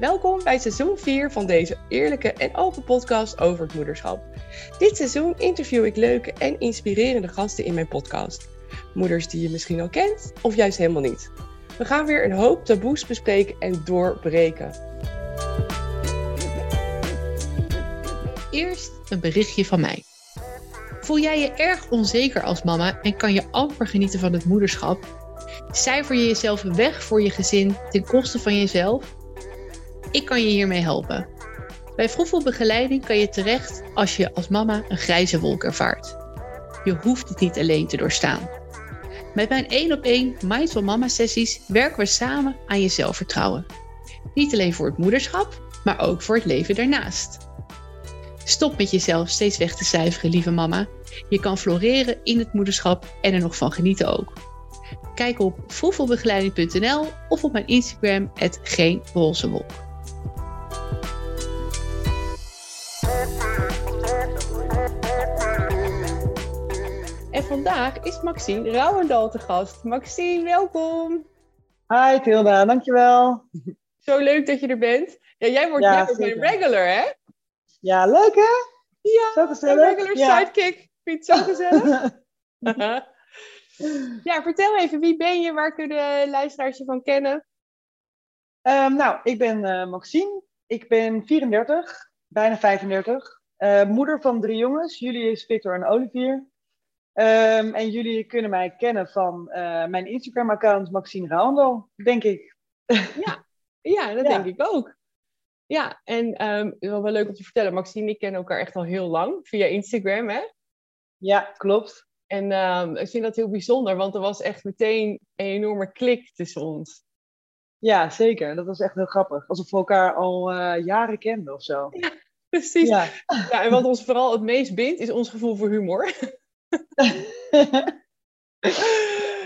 Welkom bij seizoen 4 van deze eerlijke en open podcast over het moederschap. Dit seizoen interview ik leuke en inspirerende gasten in mijn podcast. Moeders die je misschien al kent of juist helemaal niet. We gaan weer een hoop taboes bespreken en doorbreken. Eerst een berichtje van mij. Voel jij je erg onzeker als mama en kan je amper genieten van het moederschap? Cijfer je jezelf weg voor je gezin ten koste van jezelf? Ik kan je hiermee helpen. Bij Vroegvoel Begeleiding kan je terecht als je als mama een grijze wolk ervaart. Je hoeft het niet alleen te doorstaan. Met mijn 1 op 1 Mindful Mama sessies werken we samen aan je zelfvertrouwen. Niet alleen voor het moederschap, maar ook voor het leven daarnaast. Stop met jezelf steeds weg te cijferen, lieve mama. Je kan floreren in het moederschap en er nog van genieten ook. Kijk op vroegvoelbegeleiding.nl of op mijn Instagram, het En vandaag is Maxine Rouwendal te gast. Maxine, welkom. Hi Tilda, dankjewel. Zo leuk dat je er bent. Ja, jij wordt, Ja, jij wordt mijn zeker. regular, hè? Ja, leuk hè? Ja, Zo een gezellig. regular Ja. sidekick. Vind je het zo gezellig? ja, vertel even, wie ben je? Waar kunnen de luisteraars je van kennen? Ehm, nou, ik ben eh, Maxine. Ik ben 34, bijna 35. Eh, moeder van drie jongens, Julius, Victor en Olivier. Ehm, en jullie kunnen mij kennen van eh, mijn Instagram-account Maxine Rouwendal, denk ik. Ja, dat Ja. denk ik ook. Ja, en wel, wel leuk om te vertellen, Maxine en ik kennen elkaar echt al heel lang via Instagram, hè? Ja, klopt. En ehm, ik vind dat heel bijzonder, want er was echt meteen een enorme klik tussen ons. Ja, zeker. Dat was echt heel grappig. Alsof we elkaar al eh, jaren kenden of zo. Precies. Ja. Ja. en wat ons vooral het meest bindt, is ons gevoel voor humor.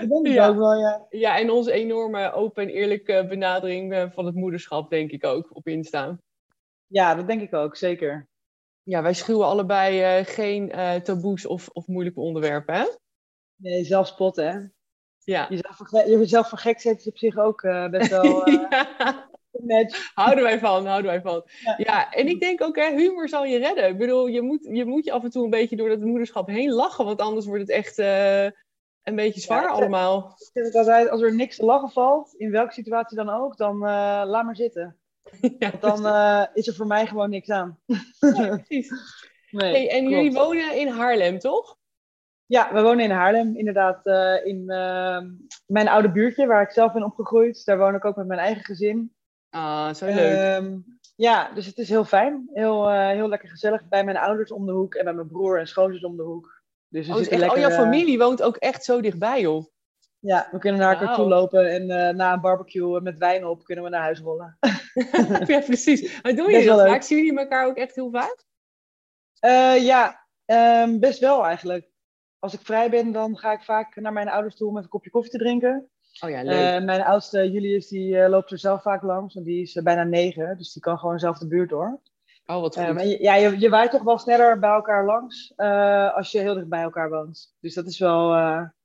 Dat denk ik Ja. ook wel, ja. Ja, en onze enorme open en eerlijke benadering eh, van het moederschap, denk ik ook, op Insta. Ja, dat denk ik ook, zeker. Ja, wij schuwen allebei eh, geen eh, taboes of, of moeilijke onderwerpen, hè? Nee, zelfspot, hè? Ja. Jezelf voor, jezelf voor gek zetten is op zich ook eh, best wel ja. een match. Houden wij van, houden wij van. Ja. Ja, en ik denk ook, hè, humor zal je redden. Ik bedoel, je moet, je moet je af en toe een beetje door dat moederschap heen lachen, want anders wordt het echt eh, een beetje zwaar Ja, allemaal. Ik het altijd, als er niks te lachen valt, in welke situatie dan ook, dan laat maar zitten. Ja, Want dan is er voor mij gewoon niks aan. precies. nee, Hey, en klopt. jullie wonen in Haarlem, toch? Ja, we wonen in Haarlem, inderdaad. eh, in ehm, mijn oude buurtje, waar ik zelf ben opgegroeid. Daar woon ik ook met mijn eigen gezin. Ah, zo leuk. Ehm, ja, dus het is heel fijn. Heel, eh, heel lekker gezellig bij mijn ouders om de hoek en bij mijn broer en schoonzus om de hoek. Dus oh, dus zitten echt, al lekker, jouw eh, familie woont ook echt zo dichtbij, joh. Ja, we kunnen naar elkaar toe lopen en na een barbecue met wijn op kunnen we naar huis rollen. ja, precies. Maar doen jullie dat vaak? Zien jullie elkaar ook echt heel vaak? Ja, ehm, best wel eigenlijk. Als ik vrij ben, dan ga ik vaak naar mijn ouders toe om even een kopje koffie te drinken. Oh ja, leuk. Eh, mijn oudste Julius, die eh, loopt er zelf vaak langs, want die is eh, bijna negen, dus die kan gewoon zelf de buurt door. oh, wat goed. Ehm, en je- ja, je, je waait toch wel sneller bij elkaar langs als je heel dicht bij elkaar woont. Dus dat is wel,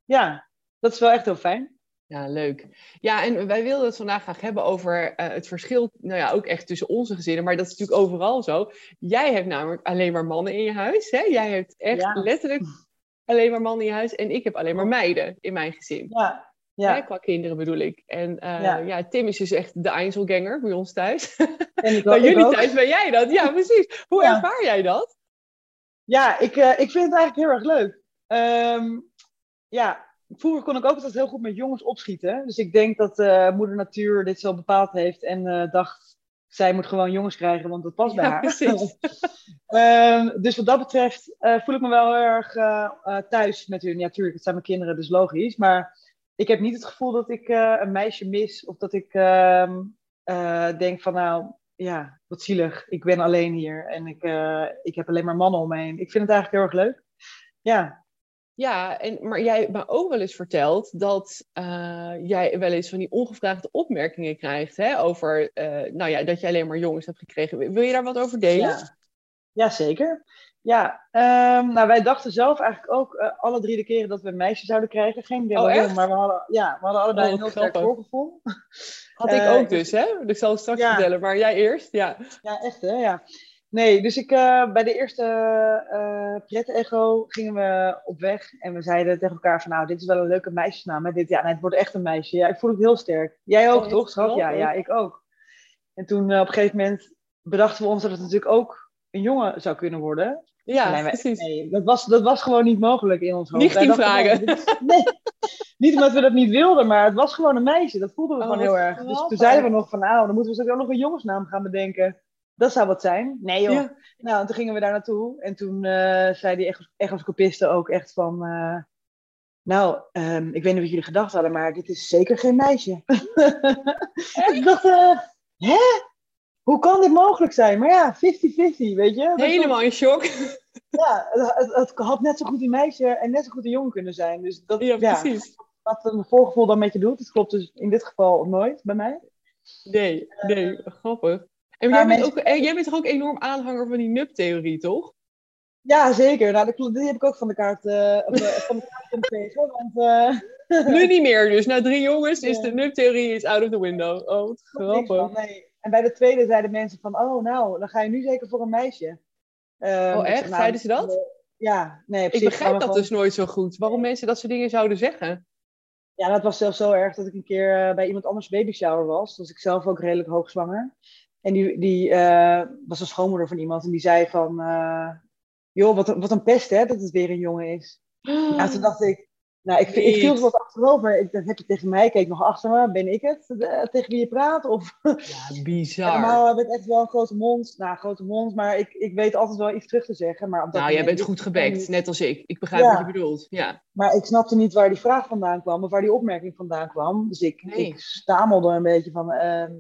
ja, dat is wel echt heel fijn. Ja, leuk. Ja, en wij wilden het vandaag graag hebben over het verschil, nou ja, ook echt tussen onze gezinnen, maar dat is natuurlijk overal zo. Jij hebt namelijk alleen maar mannen in je huis, hè? Jij hebt echt Ja. letterlijk alleen maar mannen in huis en ik heb alleen maar meiden in mijn gezin. Ja, Hè, ja. qua kinderen bedoel ik. En eh, Ja. ja. Tim is dus echt de Einzelganger bij ons thuis. En ik, Bij jullie ook. thuis ben jij dat. Ja, precies. Hoe Ja. ervaar jij dat? Ja, ik, eh, ik vind het eigenlijk heel erg leuk. Ehm, ja, vroeger kon ik ook altijd heel goed met jongens opschieten. Dus ik denk dat eh, moeder natuur dit zo bepaald heeft en dacht, zij moet gewoon jongens krijgen, want dat past bij Ja, haar. precies. Ehm, dus wat dat betreft eh, voel ik me wel heel erg eh, eh, thuis met hun. Ja, natuurlijk, het zijn mijn kinderen, dus logisch. Maar ik heb niet het gevoel dat ik een meisje mis of dat ik ehm, eh, denk van nou, ja, wat zielig. Ik ben alleen hier en ik, ik heb alleen maar mannen om me heen. Ik vind het eigenlijk heel erg leuk. Ja, Ja, en, maar jij hebt me ook wel eens verteld dat eh, jij wel eens van die ongevraagde opmerkingen krijgt hè, over eh, nou ja, dat je alleen maar jongens hebt gekregen. Wil je daar wat over delen? ja. zeker. Ja, ehm, nou wij dachten zelf eigenlijk ook uh, alle drie de keren dat we een meisje zouden krijgen. Geen idee Oh, maar we hadden, ja, we hadden allebei Oh, een heel sterk voorgevoel. Had ik Eh, ook dus, hè? Ik zal het straks Ja. vertellen, maar jij eerst, ja. Ja, echt hè, ja. Nee, dus ik, eh, bij de eerste eh pret-echo gingen we op weg en we zeiden tegen elkaar van nou, dit is wel een leuke meisjesnaam. Hè? Dit, ja, nee, het wordt echt een meisje. Ja, ik voel het heel sterk. Jij ook, Oh, toch, schat? Ja, ja, ik ook. En toen eh, op een gegeven moment bedachten we ons dat het natuurlijk ook een jongen zou kunnen worden. Ja, nee, maar- precies. Nee, dat was, dat was gewoon niet mogelijk in ons hoofd. Niet dachten, vragen. nee, niet omdat we dat niet wilden, maar het was gewoon een meisje. Dat voelden we Oh, gewoon heel erg. Dus toen zeiden we nog van, nou, dan moeten we ook nog een jongensnaam gaan bedenken. Dat zou wat zijn. Nee joh. Ja. Nou, en toen gingen we daar naartoe. En toen eh, zei die echos- echoscopiste ook echt van... eh, nou, ehm, ik weet niet wat jullie gedacht hadden, maar dit is zeker geen meisje. ik dacht, eh, hè? Hoe kan dit mogelijk zijn? Maar ja, 50-50, weet je? Dat Helemaal in shock. ja, het, het had net zo goed een meisje en net zo goed een jongen kunnen zijn. Dus dat, Ja, ja, precies. wat een voorgevoel dan met je doet, dat klopt dus in dit geval nooit bij mij. Nee, nee, grappig. En jij bent, ook, en jij bent toch ook enorm aanhanger van die NUP-theorie, toch? Ja, zeker. Nou, dat die heb ik ook van de kaart, eh, of, eh, van de kaart kunnen tegen. Want eh, Nu niet meer, dus na drie jongens is de NUP-theorie is out of the window. Oh, wat grappig. nee. En bij de tweede zeiden mensen van, oh nou, dan ga je nu zeker voor een meisje. Ehm, Oh, ik echt? nou, Zeiden ze dat? eh, Ja, nee, Ik precies. gaan begrijp dat gewoon- dus nooit zo goed. Waarom mensen dat soort dingen zouden zeggen. Ja, dat was zelfs zo erg dat ik een keer eh, bij iemand anders baby shower was. Dus ik zelf ook redelijk hoogzwanger. En die, die eh, was een schoonmoeder van iemand en die zei van... eh, joh, wat, een- wat een pest hè, dat het weer een jongen is. Ja, toen dacht ik... Nou, ik, ik viel wat achterover. Ik, dat heb je tegen mij, keek nog achter me. Ben ik het eh, tegen wie je praat? Of, Ja, bizar. normaal heb ik echt wel een grote mond. Nou, grote mond, maar ik, ik weet altijd wel iets terug te zeggen. Maar Nou, jij bent goed gebekt, niet. net als ik. Ik begrijp Ja. wat je bedoelt. Ja. Maar ik snapte niet waar die vraag vandaan kwam of waar die opmerking vandaan kwam. Dus ik, Nee. ik stamelde een beetje van,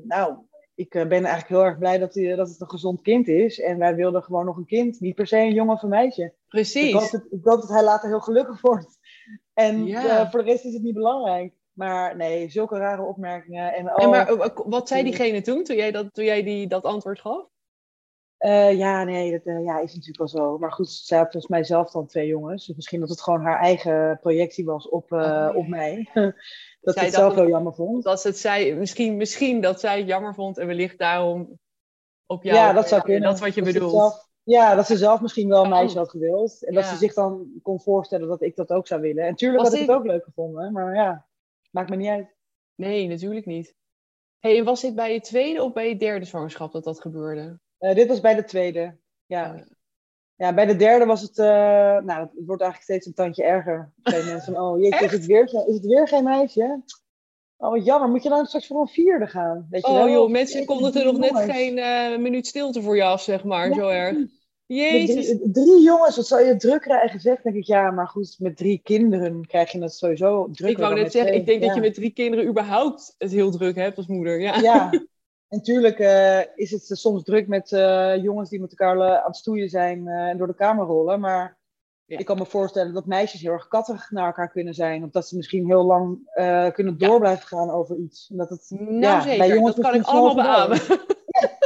nou, ik eh, ben eigenlijk heel erg blij dat, die, dat het een gezond kind is. En wij wilden gewoon nog een kind, niet per se een jongen of een meisje. Ik hoop, Precies. dat, ik hoop dat hij later heel gelukkig wordt. En Ja. eh, voor de rest is het niet belangrijk. Maar nee, zulke rare opmerkingen. En, oh, En maar eh, wat zei diegene toen, toen jij dat, toen jij die, dat antwoord gaf? Eh, ja, nee, dat eh, ja, is natuurlijk wel zo. Maar goed, zij had volgens mij zelf dan twee jongens. Dus misschien dat het gewoon haar eigen projectie was op, eh, Oh, op mij. dat Zij ze het zelf heel jammer vond. Dat ze het zei, misschien, misschien dat zij het jammer vond en wellicht daarom op jou. Ja, dat zou kunnen. Dat is wat je Dat bedoelt. zelf- ja, dat ze zelf misschien wel een Kan. meisje had gewild. En dat ze zich dan kon voorstellen dat ik dat ook zou willen. En tuurlijk Was had ik het ook leuk gevonden. Maar ja, maakt me niet uit. Nee, natuurlijk niet. Hey, en was dit bij je tweede of bij je derde zwangerschap dat dat gebeurde? Eh, dit was bij de tweede. Ja. Oh, ja, bij de derde was het... eh, nou, het wordt eigenlijk steeds een tandje erger. Van, oh jeetje, is het, weer, geen- is het weer geen meisje? Oh, wat jammer. Moet je dan straks voor een vierde gaan? Weet je wel? Oh joh, mensen konden er nog net geen eh, minuut stilte voor je af, zeg maar. Ja, Zo erg. Jezus. Drie, drie jongens, wat zou je druk krijgen? Zeg, denk ik, ja, maar goed, met drie kinderen krijg je het sowieso drukker Ik wou net zeggen, twee. ik denk dat Ja. je met drie kinderen überhaupt het heel druk hebt als moeder. Ja. Ja, en tuurlijk eh, is het soms druk met eh, jongens die met elkaar eh, aan het stoeien zijn en door de kamer rollen. Maar Ja. ik kan me voorstellen dat meisjes heel erg kattig naar elkaar kunnen zijn. Of dat ze misschien heel lang kunnen door blijven gaan over iets. En dat het, Nou ja, zeker, bij jongens dat kan ik allemaal beamen.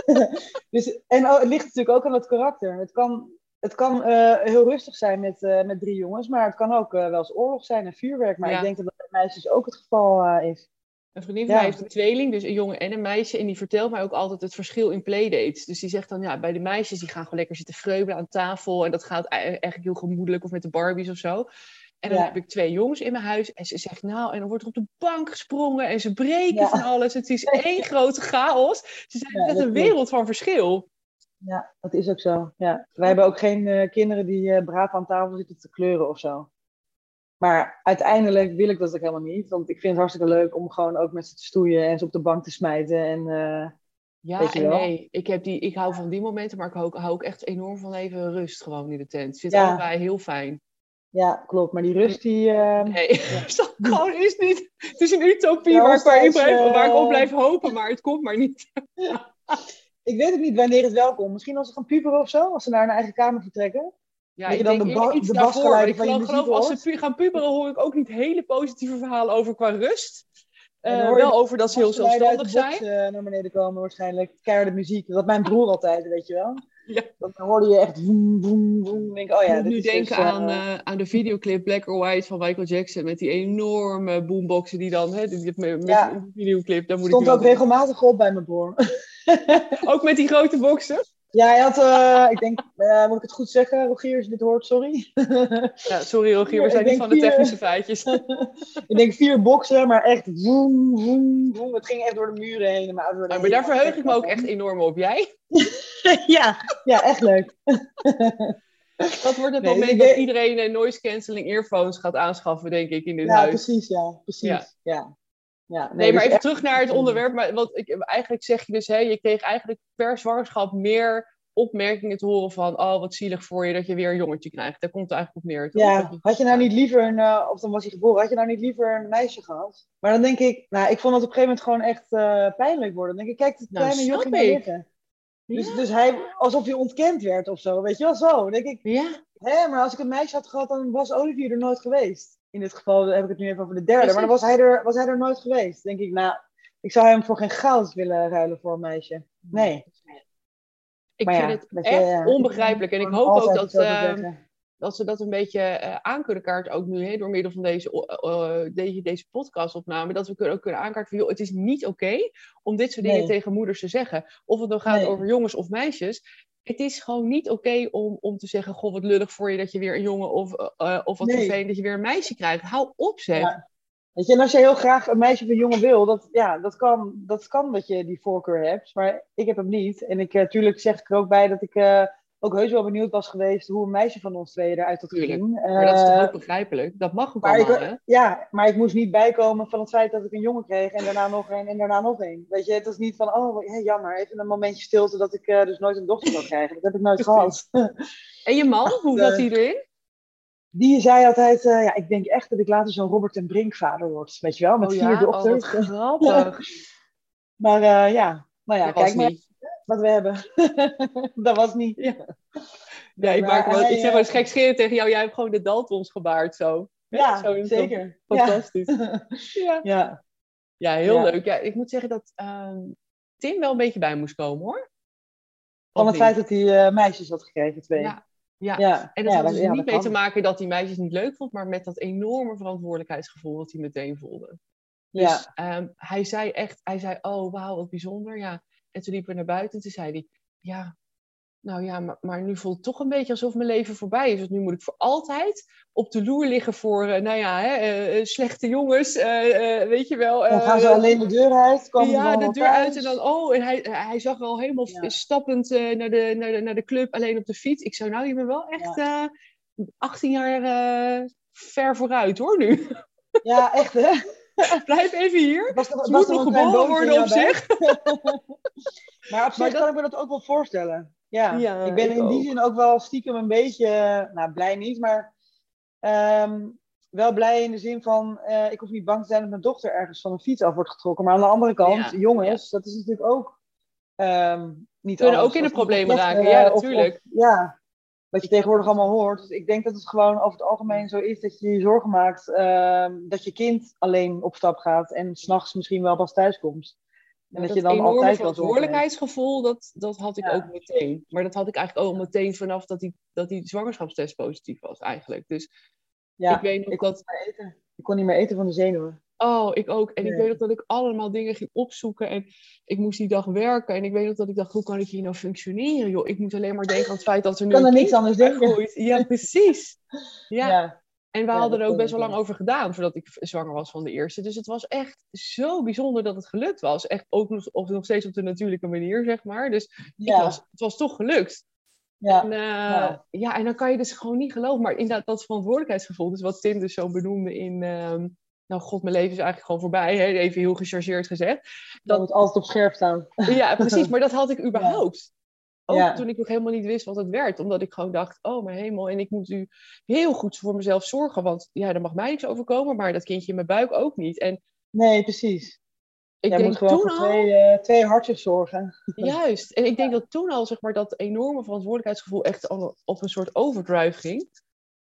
dus, en oh, het ligt natuurlijk ook aan het karakter. Het kan, het kan heel rustig zijn met, met drie jongens, maar het kan ook wel eens oorlog zijn en vuurwerk. Maar Ja. ik denk dat dat bij meisjes ook het geval is. Een vriendin van Ja. mij heeft een tweeling, dus een jongen en een meisje. En die vertelt mij ook altijd het verschil in playdates. Dus die zegt dan, ja, bij de meisjes die gaan gewoon lekker zitten vreubelen aan tafel. En dat gaat e- eigenlijk heel gemoedelijk of met de Barbies of zo. En dan Ja. heb ik twee jongens in mijn huis. En ze zegt, nou, en dan wordt er op de bank gesprongen. En ze breken Ja. van alles. Het is één grote chaos. Ze is dat een wereld van verschil. Ja, dat is ook zo. Ja. Wij hebben ook geen eh, kinderen die eh, braaf aan tafel zitten te kleuren of zo. Maar uiteindelijk wil ik dat ook helemaal niet. Want ik vind het hartstikke leuk om gewoon ook met ze te stoeien en ze op de bank te smijten. En, eh, Ja, en nee, ik, heb die, ik hou van die momenten, maar ik hou, hou ook echt enorm van even rust gewoon in de tent. Het Ja. allebei heel fijn. ja, klopt. Maar die rust die... eh, Nee, dat gewoon is niet. Het is een utopie Ja, waar, ik waar ik op eh, blijf hopen, maar het komt maar niet. Ik weet ook niet wanneer het wel komt. Misschien als ze gaan puberen of zo. Als ze naar hun eigen kamer vertrekken. Ja, ik dan denk de de van je geloof, muziek geloof als ze gaan puberen hoor ik ook niet hele positieve verhalen over qua rust. Je wel over dat ze heel zelfstandig zijn. box, eh, naar beneden komen waarschijnlijk. Keiharde muziek. Dat mijn broer altijd, weet je wel. Ja. Dan hoorde je echt boem, boem, boem. Denk, ik, oh ja, ik moet nu is denken dus, aan, eh, aan de videoclip Black or White van Michael Jackson. Met die enorme boomboxen die dan, hè, die, met, Ja. die videoclip. Daar moet stond ik ook regelmatig op bij mijn boor. Ook met die grote boxen? Ja, hij had, eh, ik denk, eh, moet ik het goed zeggen, Rogier, als je dit hoort, sorry. Ja, sorry Rogier, we zijn niet van de technische feitjes. ik denk vier boxen, maar echt woem, woem, woem. Het ging echt door de muren heen. ouders Nou, werden maar daar verheug ik me ook echt enorm op. Jij? ja, ja, echt leuk. Dat wordt het Nee, moment ik dat iedereen eh, noise cancelling earphones gaat aanschaffen, denk ik, in dit Ja, huis. precies, ja. Precies, Ja. ja. Ja. Nee, maar dus even echt- terug naar het onderwerp. Maar, want ik, eigenlijk zeg je dus, hè, je kreeg eigenlijk per zwangerschap meer opmerkingen te horen van, oh, wat zielig voor je dat je weer een jongetje krijgt. Daar komt het eigenlijk op neer. toch? Ja, Dat had je nou niet liever een, eh, of dan was hij geboren, had je nou niet liever een meisje gehad? Maar dan denk ik, nou, ik vond het op een gegeven moment gewoon echt eh, pijnlijk worden. Dan denk ik, kijk, het Nou, kleine maar ik. liggen. Dus, dus hij, alsof hij ontkend werd of zo, weet je wel, zo. Dan denk ik, Ja, hè, maar als ik een meisje had gehad, dan was Olivier er nooit geweest. In dit geval heb ik het nu even over de derde, Precies. maar dan was hij, er, was hij er nooit geweest. Denk ik, nou, ik zou hem voor geen goud willen ruilen voor een meisje. Nee. ik Maar vind ja, het echt ja, onbegrijpelijk. En ik hoop ook dat, ehm, dat ze dat een beetje eh, aan kunnen kaarten, ook nu, hè, door middel van deze, eh, eh, deze, deze podcastopname. Dat we kunnen, ook kunnen aankaarten van, joh, het is niet oké om dit soort dingen Nee. tegen moeders te zeggen. Of het dan gaat Nee. over jongens of meisjes. Het is gewoon niet oké om, om te zeggen, goh, wat lullig voor je dat je weer een jongen of, eh, eh, of wat Nee. vervelend dat je weer een meisje krijgt. Hou op zeg. Ja. Weet je, en als je heel graag een meisje of een jongen wil, dat, ja, dat, kan, dat kan dat je die voorkeur hebt. Maar ik heb hem niet. En ik, natuurlijk zeg ik er ook bij dat ik eh, ook heus wel benieuwd was geweest hoe een meisje van ons tweeën eruit had Tuurlijk. gezien. Maar dat is toch Eh, ook begrijpelijk? Dat mag ook maar ik, hè? ja, maar ik moest niet bijkomen van het feit dat ik een jongen kreeg en daarna nog een en daarna nog een. Weet je, het is niet van, oh ja, jammer, even een momentje stilte dat ik eh, dus nooit een dochter zou krijgen. Dat heb ik nooit gehad. En je man, hoe eh, zat hij erin? Die zei altijd, eh, ja, ik denk echt dat ik later zo'n Robert en Brink vader word. Weet je wel, met oh vier ja, oh, dochters. grappig. Maar eh, ja, nou ja, Dat kijk maar niet. Wat we hebben. dat was niet. Ja. Ja, ik, maar maak wel, ik zeg wel eh, eens gekscherend tegen jou, jij hebt gewoon de Daltons gebaard zo. Ja, Zo zeker. Fantastisch. Ja. Ja, ja. heel leuk. Ja, ik moet zeggen dat ehm, Tim wel een beetje bij moest komen hoor. Van het feit dat hij eh, meisjes had gekregen, twee. Ja, ja. ja. En dat had dus niet dat mee te maken dat hij meisjes niet leuk vond, maar met dat enorme verantwoordelijkheidsgevoel dat hij meteen voelde. Dus Ja. ehm, hij zei echt, hij zei, oh wauw, wat bijzonder. Ja. En toen liep we naar buiten en toen zei hij, ja, nou ja, maar, maar nu voelt het toch een beetje alsof mijn leven voorbij is. Want nu moet ik voor altijd op de loer liggen voor, eh, nou ja, hè, eh, eh, slechte jongens, weet je wel. Dan gaan ze alleen de deur uit. Komen ja, de deur uit en dan, oh, en hij, hij zag wel helemaal Ja. stappend naar, de, naar, de, naar de club, alleen op de fiets. Ik zou nou, je bent wel echt eh 18 jaar ver vooruit hoor nu. Ja, echt hè? Blijf even hier. Was toch, Ze was moet nog geboren worden op zich. Maar op zich Maar dat- kan ik me dat ook wel voorstellen. Ja, Ja, ik ben ik in die ook. zin ook wel stiekem een beetje, nou blij niet, maar ehm, wel blij in de zin van, eh, ik hoef niet bang te zijn dat mijn dochter ergens van een fiets af wordt getrokken. Maar aan de andere kant, Ja, jongens, dat is natuurlijk ook ehm, niet Kunnen ook in de problemen raken, ja, eh, of- natuurlijk. ja, wat je tegenwoordig allemaal hoort. Dus ik denk dat het gewoon over het algemeen zo is dat je je zorgen maakt ehm, dat je kind alleen op stap gaat en s'nachts misschien wel pas thuis komt. En dat je dan altijd verantwoordelijkheidsgevoel, dat, dat had ik Ja. ook meteen. Maar dat had ik eigenlijk ook meteen vanaf dat die, dat die zwangerschapstest positief was eigenlijk. Dus Ja, ik weet nog ik dat... ik kon niet meer eten van de zenuwen. Oh, ik ook. En ik weet nog dat ik allemaal dingen ging opzoeken. En ik moest die dag werken. En ik weet nog dat ik dacht, hoe kan ik hier nou functioneren? Joh, ik moet alleen maar denken aan het feit dat er nu kan er niks anders denken. Ja, precies. Ja. Ja. En we Ja, hadden er ook best wel lang over gedaan voordat ik zwanger was van de eerste. Dus het was echt zo bijzonder dat het gelukt was. Echt ook nog, of nog steeds op de natuurlijke manier, zeg maar. Dus Ja. was, het was toch gelukt. Ja. En, eh, Ja. ja, en dan kan je dus gewoon niet geloven. Maar inderdaad, dat verantwoordelijkheidsgevoel, dus wat Tim dus zo benoemde in... ehm, nou, god, mijn leven is eigenlijk gewoon voorbij. Hè? Even heel gechargeerd gezegd. Dat moet altijd op scherp staan. Ja, precies. Maar dat had ik überhaupt. Ook Ja. toen ik nog helemaal niet wist wat het werd. Omdat ik gewoon dacht, oh mijn hemel. En ik moet nu heel goed voor mezelf zorgen. Want ja, er mag mij niks overkomen. Maar dat kindje in mijn buik ook niet. En Nee, precies. ik Jij denk moet gewoon toen voor al... twee, twee hartjes zorgen. Juist. En ik denk dat toen al, zeg maar, dat enorme verantwoordelijkheidsgevoel echt al op een soort overdrive ging.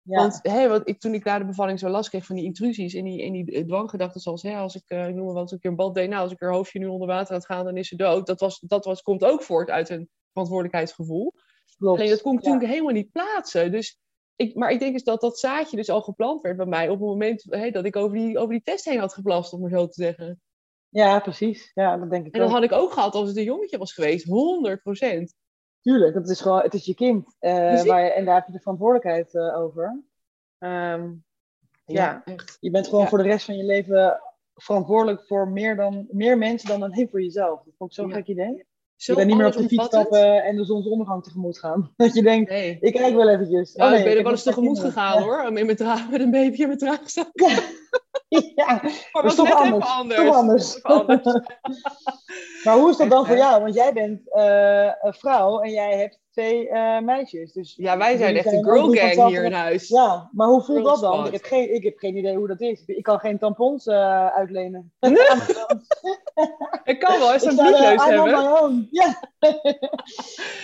Ja. Want hè, wat ik, toen ik na de bevalling zo last kreeg van die intrusies en die, en die eh, dwanggedachten zoals, hè, als ik, eh, ik noem maar wat, een keer een bad deed, nou, als ik haar hoofdje nu onder water laat gaan, dan is ze dood. Dat, was, dat was, komt ook voort uit een verantwoordelijkheidsgevoel. Klopt. Alleen dat kon ik Ja. toen helemaal niet plaatsen. Dus ik, maar ik denk dus dat dat zaadje dus al geplant werd bij mij op het moment dat ik over die, over die test heen had geplast, om maar zo te zeggen. Ja, precies. Ja, dat denk ik En dat ook. had ik ook gehad als het een jongetje was geweest, 100 procent. Tuurlijk, het is gewoon, het is je kind. eh, waar je, en daar heb je de verantwoordelijkheid eh, over. Ehm, Ja. echt. je bent gewoon Ja. voor de rest van je leven verantwoordelijk voor meer, dan, meer mensen dan alleen voor jezelf. Dat vond ik zo'n Ja. gek idee. Zo je bent niet meer op de fiets stappen en de zonsondergang tegemoet gaan. Dat je denkt, Nee. ik kijk wel eventjes. Oh, nee, ik ben er wel eens tegemoet gegaan hoor, met, met een baby in mijn draagzak. Ja, Maar dat was is toch anders. Toch anders. Maar hoe is dat dan voor jou? Want jij bent eh, een vrouw en jij hebt twee eh, meisjes. Dus Ja, wij zijn echt een girl gang hier in huis. Ja, maar hoe voelt Girl dat dan? Ik heb, geen, ik heb geen idee hoe dat is. Ik kan geen tampons eh, uitlenen. Ik kan wel Ik een bloedneus hebben. Ja.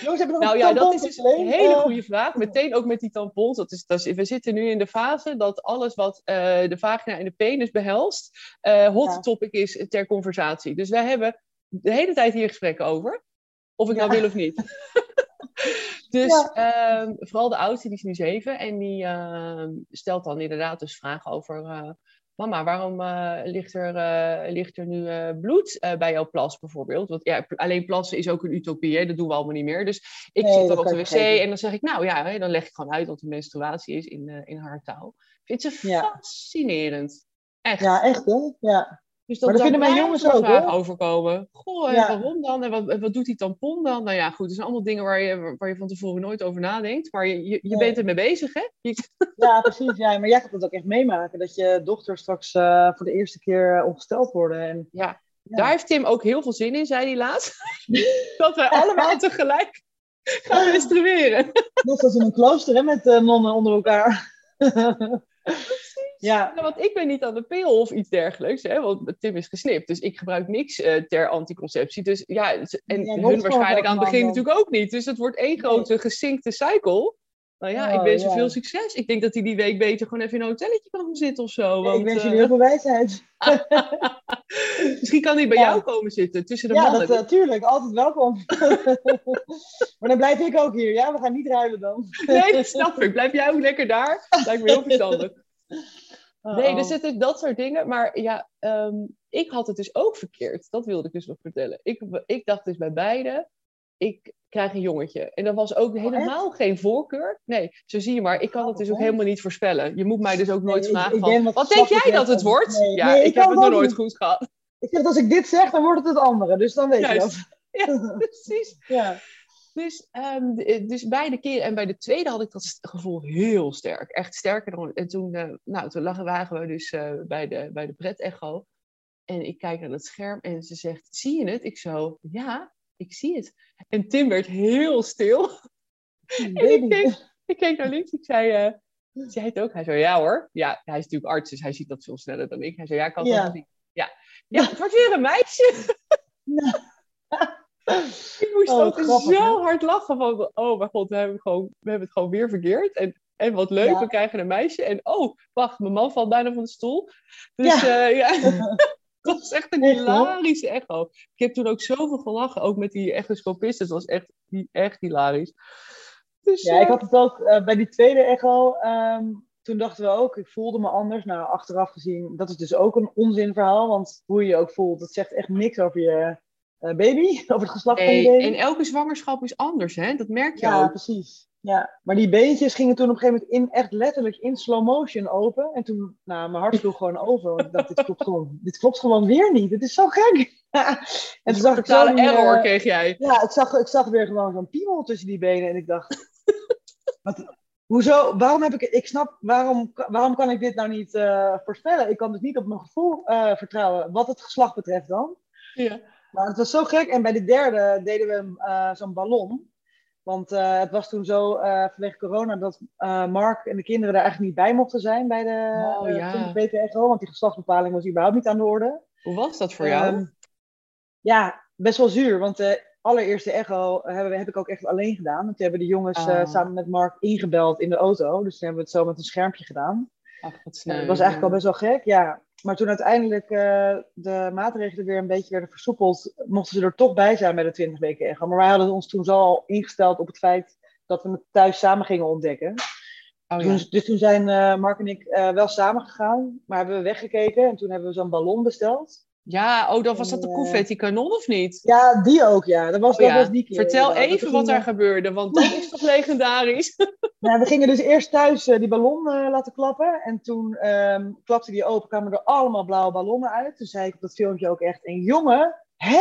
Jongens, hebben nog Nou een ja, dat is dus een hele Eh, goede vraag. Meteen ook met die tampons. Dat is, dat is, we zitten nu in de fase dat alles wat eh, de vagina en de penis behelst, eh, hot Ja. topic is ter conversatie. Dus wij hebben de hele tijd hier gesprekken over. Of ik Ja. nou wil of niet. Dus Ja. ehm, vooral de oudste, die is nu zeven. En die ehm, stelt dan inderdaad dus vragen over... eh, Mama, waarom eh, ligt, er, eh, ligt er nu bloed bij jouw plas bijvoorbeeld? Want ja, alleen plassen is ook een utopie, hè? dat doen we allemaal niet meer. Dus ik Nee, zit dan op de wc en dan zeg ik, nou ja, hè, dan leg ik gewoon uit wat de menstruatie is in, in haar taal. Ik vind ze Ja. fascinerend. Echt. Ja, echt hè? Ja. Dus maar dat daar vinden mijn jongens ook, hoor. overkomen. Goh, en Ja. waarom dan? En wat, wat doet die tampon dan? Nou ja, goed, het zijn allemaal dingen waar je, waar je van tevoren nooit over nadenkt. Maar je, je, je Nee. bent ermee bezig, hè? Je- ja, precies. Ja. Maar jij gaat dat ook echt meemaken. Dat je dochter straks eh, voor de eerste keer eh, ongesteld worden. En, Ja, Ja. daar heeft Tim ook heel veel zin in, zei hij laatst. dat wij allemaal tegelijk gaan menstrueren. net zoals in een klooster hè, met eh, nonnen onder elkaar. ja. Nou, want ik ben niet aan de pil of iets dergelijks, hè, want Tim is gesnipt. Dus ik gebruik niks eh, ter anticonceptie. Dus ja, en hun waarschijnlijk aan het begin natuurlijk ook niet. Dus het wordt één grote gesinkte cycle. Nou ja, ik Oh, wens ja. veel succes. Ik denk dat hij die week beter gewoon even in een hotelletje kan gaan zitten of zo. Want, ik wens eh, jullie heel veel wijsheid. misschien kan hij bij Ja. jou komen zitten, tussen de Ja, mannen. dat, natuurlijk. altijd welkom. maar dan blijf ik ook hier. Ja, we gaan niet ruilen dan. Nee, dat snap ik. Blijf jij ook lekker daar? Lijkt me heel verstandig. Nee, Oh, dus oh. het is dat soort dingen. Maar ja, ehm, ik had het dus ook verkeerd. Dat wilde ik dus nog vertellen. Ik, ik dacht dus bij beide, ik krijg een jongetje. En dat was ook helemaal geen voorkeur. Nee, zo zie je maar. Ik kan Oh, het dus ook helemaal niet voorspellen. Je moet mij dus ook nooit Nee, vragen ik van, wat wat denk jij dat het wordt? nee, ja, nee, ik, heb het nog nooit goed gehad. Ik zeg, als ik dit zeg, dan wordt het het andere. Dus dan weet je dat. Ja, precies. Ja. Dus, ehm, d- dus beide keren. En bij de tweede had ik dat gevoel heel sterk. Echt sterker dan. En toen, eh, nou, toen lagen, waren we dus eh, bij de, bij de pret-echo. En ik kijk naar het scherm en ze zegt: Zie je het? Ik zo: Ja, ik zie het. En Tim werd heel stil. En ik keek, ik keek naar links. Ik zei: eh, Zie jij het ook? Hij zo: Ja hoor. Ja, hij is natuurlijk arts, dus hij ziet dat veel sneller dan ik. Hij zei: Ja, ik kan het Ja. wel zien. Ja. ja, het wordt weer een meisje. Ik moest Oh, ook grappig, zo hè? hard lachen van, oh mijn god, we hebben, gewoon, we hebben het gewoon weer verkeerd. En, en wat leuk, Ja. we krijgen een meisje. En oh, wacht, mijn man valt bijna van de stoel. Dus Ja. ja, ja. dat was echt een hilarische echo. Ik heb toen ook zoveel gelachen, ook met die echoscopist. Het was echt, echt hilarisch. Dus, Ja, ik had het ook eh, bij die tweede echo. ehm, toen dachten we ook, ik voelde me anders. Nou, achteraf gezien, dat is dus ook een onzinverhaal. Want hoe je je ook voelt, dat zegt echt niks over je eh, baby. Over het geslacht van baby. en elke zwangerschap is anders, hè? Dat merk je Ja, ook. precies. Ja, maar die beentjes gingen toen op een gegeven moment in, echt letterlijk in slow motion open. En toen, nou, mijn hart sloeg gewoon over. Want ik dacht, dit klopt gewoon, dit klopt gewoon weer niet. Dit is zo gek. en toen zag ik zo die, error eh, kreeg jij. ja, ik zag, ik zag weer gewoon zo'n piemel tussen die benen. En ik dacht, wat, hoezo, waarom heb ik, ik snap, waarom, waarom kan ik dit nou niet eh, voorspellen? Ik kan dus niet op mijn gevoel eh, vertrouwen, wat het geslacht betreft dan. Ja. Maar het was zo gek. En bij de derde deden we eh, zo'n ballon. Want eh, het was toen zo eh, vanwege corona dat Mark en de kinderen daar eigenlijk niet bij mochten zijn bij de Oh, ja. 20 weken echo. Want die geslachtsbepaling was überhaupt niet aan de orde. Hoe was dat voor jou? Ehm, ja, best wel zuur. Want de allereerste echo hebben, we- heb ik ook echt alleen gedaan. Want toen hebben de jongens Ah. samen met Mark ingebeld in de auto. Dus toen hebben we het zo met een schermpje gedaan. Ach, wat sneu. dat was eigenlijk al best wel gek, ja. Maar toen uiteindelijk eh, de maatregelen weer een beetje werden versoepeld, mochten ze er toch bij zijn bij de 20 weken echo. Maar wij hadden ons toen zo al ingesteld op het feit dat we het thuis samen gingen ontdekken. Oh, Toen- ja. dus toen zijn eh, Mark en ik eh, wel samen gegaan, maar hebben we weggekeken en toen hebben we zo'n ballon besteld. Ja, oh, dan was dat de Eh, confetti kanon of niet? Ja, die ook, ja. Dat was, Oh, dat was die keer. Vertel even wat daar gebeurde, want dat is toch legendarisch? Nou, we gingen dus eerst thuis eh, die ballon eh, laten klappen. En toen ehm, klapte die open, kwamen er allemaal blauwe ballonnen uit. Toen zei ik op dat filmpje ook echt, een jongen, hè?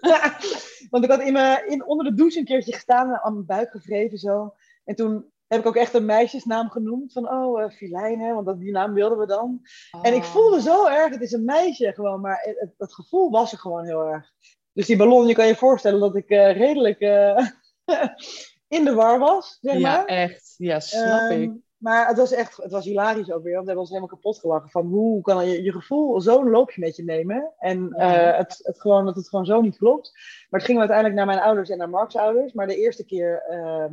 Want ik had in mijn, in, onder de douche een keertje gestaan, en aan mijn buik gevreven zo. En toen heb ik ook echt een meisjesnaam genoemd. Van, oh, eh Filijne, want dat, die naam wilden we dan. En ik Oh. voelde zo erg, het is een meisje gewoon, maar het, het, gevoel was er gewoon heel erg. Dus die ballon, je kan je voorstellen dat ik eh, redelijk eh, in de war was, zeg maar. Ja, echt. Ja, snap Ehm, ik. Maar het was echt, het was hilarisch ook weer, want we hebben ons helemaal kapot gelachen van hoe kan je je gevoel zo'n loopje met je nemen en het, het gewoon, dat het gewoon zo niet klopt. Maar het ging uiteindelijk naar mijn ouders en naar Mark's ouders, maar de eerste keer ehm,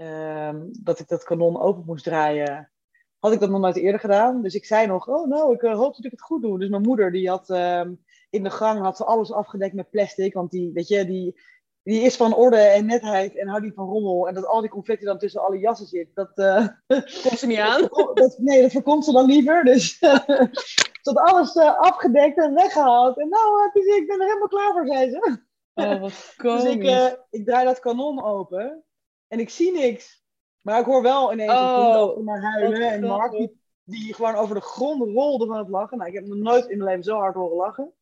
ehm, dat ik dat kanon open moest draaien, had ik dat nog nooit eerder gedaan. Dus ik zei nog, oh nou, ik eh, hoop dat ik het goed doe. Dus mijn moeder, die had ehm, in de gang had ze alles afgedekt met plastic, want die, weet je, die, die is van orde en netheid en houdt niet van rommel. En dat al die confetti dan tussen alle jassen zit, dat... eh, Komt ze niet aan? dat, nee, dat voorkomt ze dan liever. Dus ze had alles eh, afgedekt en weggehaald. En nou, het is, ik ben er helemaal klaar voor, zei ze. Oh, wat Dus komisch. ik, eh, ik draai dat kanon open en ik zie niks. Maar ik hoor wel ineens Oh, een huilen. En Mark die, die gewoon over de grond rolde van het lachen. Nou, ik heb nog nooit in mijn leven zo hard horen lachen.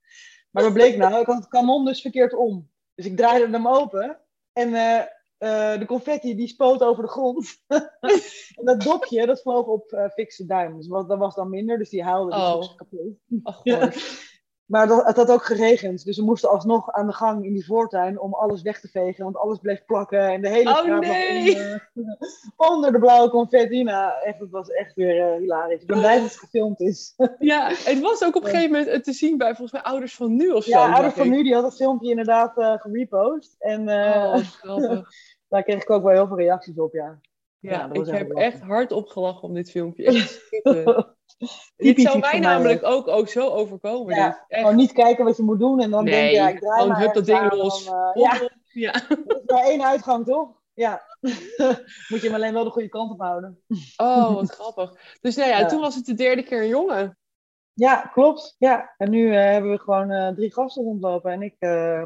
Maar wat bleek nou? Ik had het kanon dus verkeerd om. Dus ik draaide hem open. En eh, eh, de confetti die spoot over de grond. en dat dopje, dat vloog op eh fikse duim. Dus wat- dat was dan minder, dus die huilde. Dus Oh. kapot. Ach, Ja. Maar dat, het had ook geregend, dus we moesten alsnog aan de gang in die voortuin om alles weg te vegen, want alles bleef plakken en de hele Oh, straat lag nee! onder, onder de blauwe confetti. Nou, echt, het was echt weer eh, hilarisch. Ik ben blij dat het gefilmd is. Ja, het was ook op een gegeven moment te zien bij volgens mij ouders van nu of zo. ja, ouders van ik. nu die had het filmpje inderdaad eh gerepost en eh, Oh, daar kreeg ik ook wel heel veel reacties op, ja. Ja, ik heb lachen. echt hard opgelachen om dit filmpje. Echt. Dit zou mij namelijk ook, ook zo overkomen. Ja. Echt. Gewoon niet kijken wat je moet doen en dan Nee, denk je, ja, ik draai gewoon maar dat ding los. dan, eh, ja, Ja. is maar één uitgang, toch? Ja. Moet je hem alleen wel de goede kant op houden. Oh, wat grappig. Dus nou ja, toen was het de derde keer een jongen. Ja, klopt. Ja. En nu eh, hebben we gewoon eh, drie gasten rondlopen en ik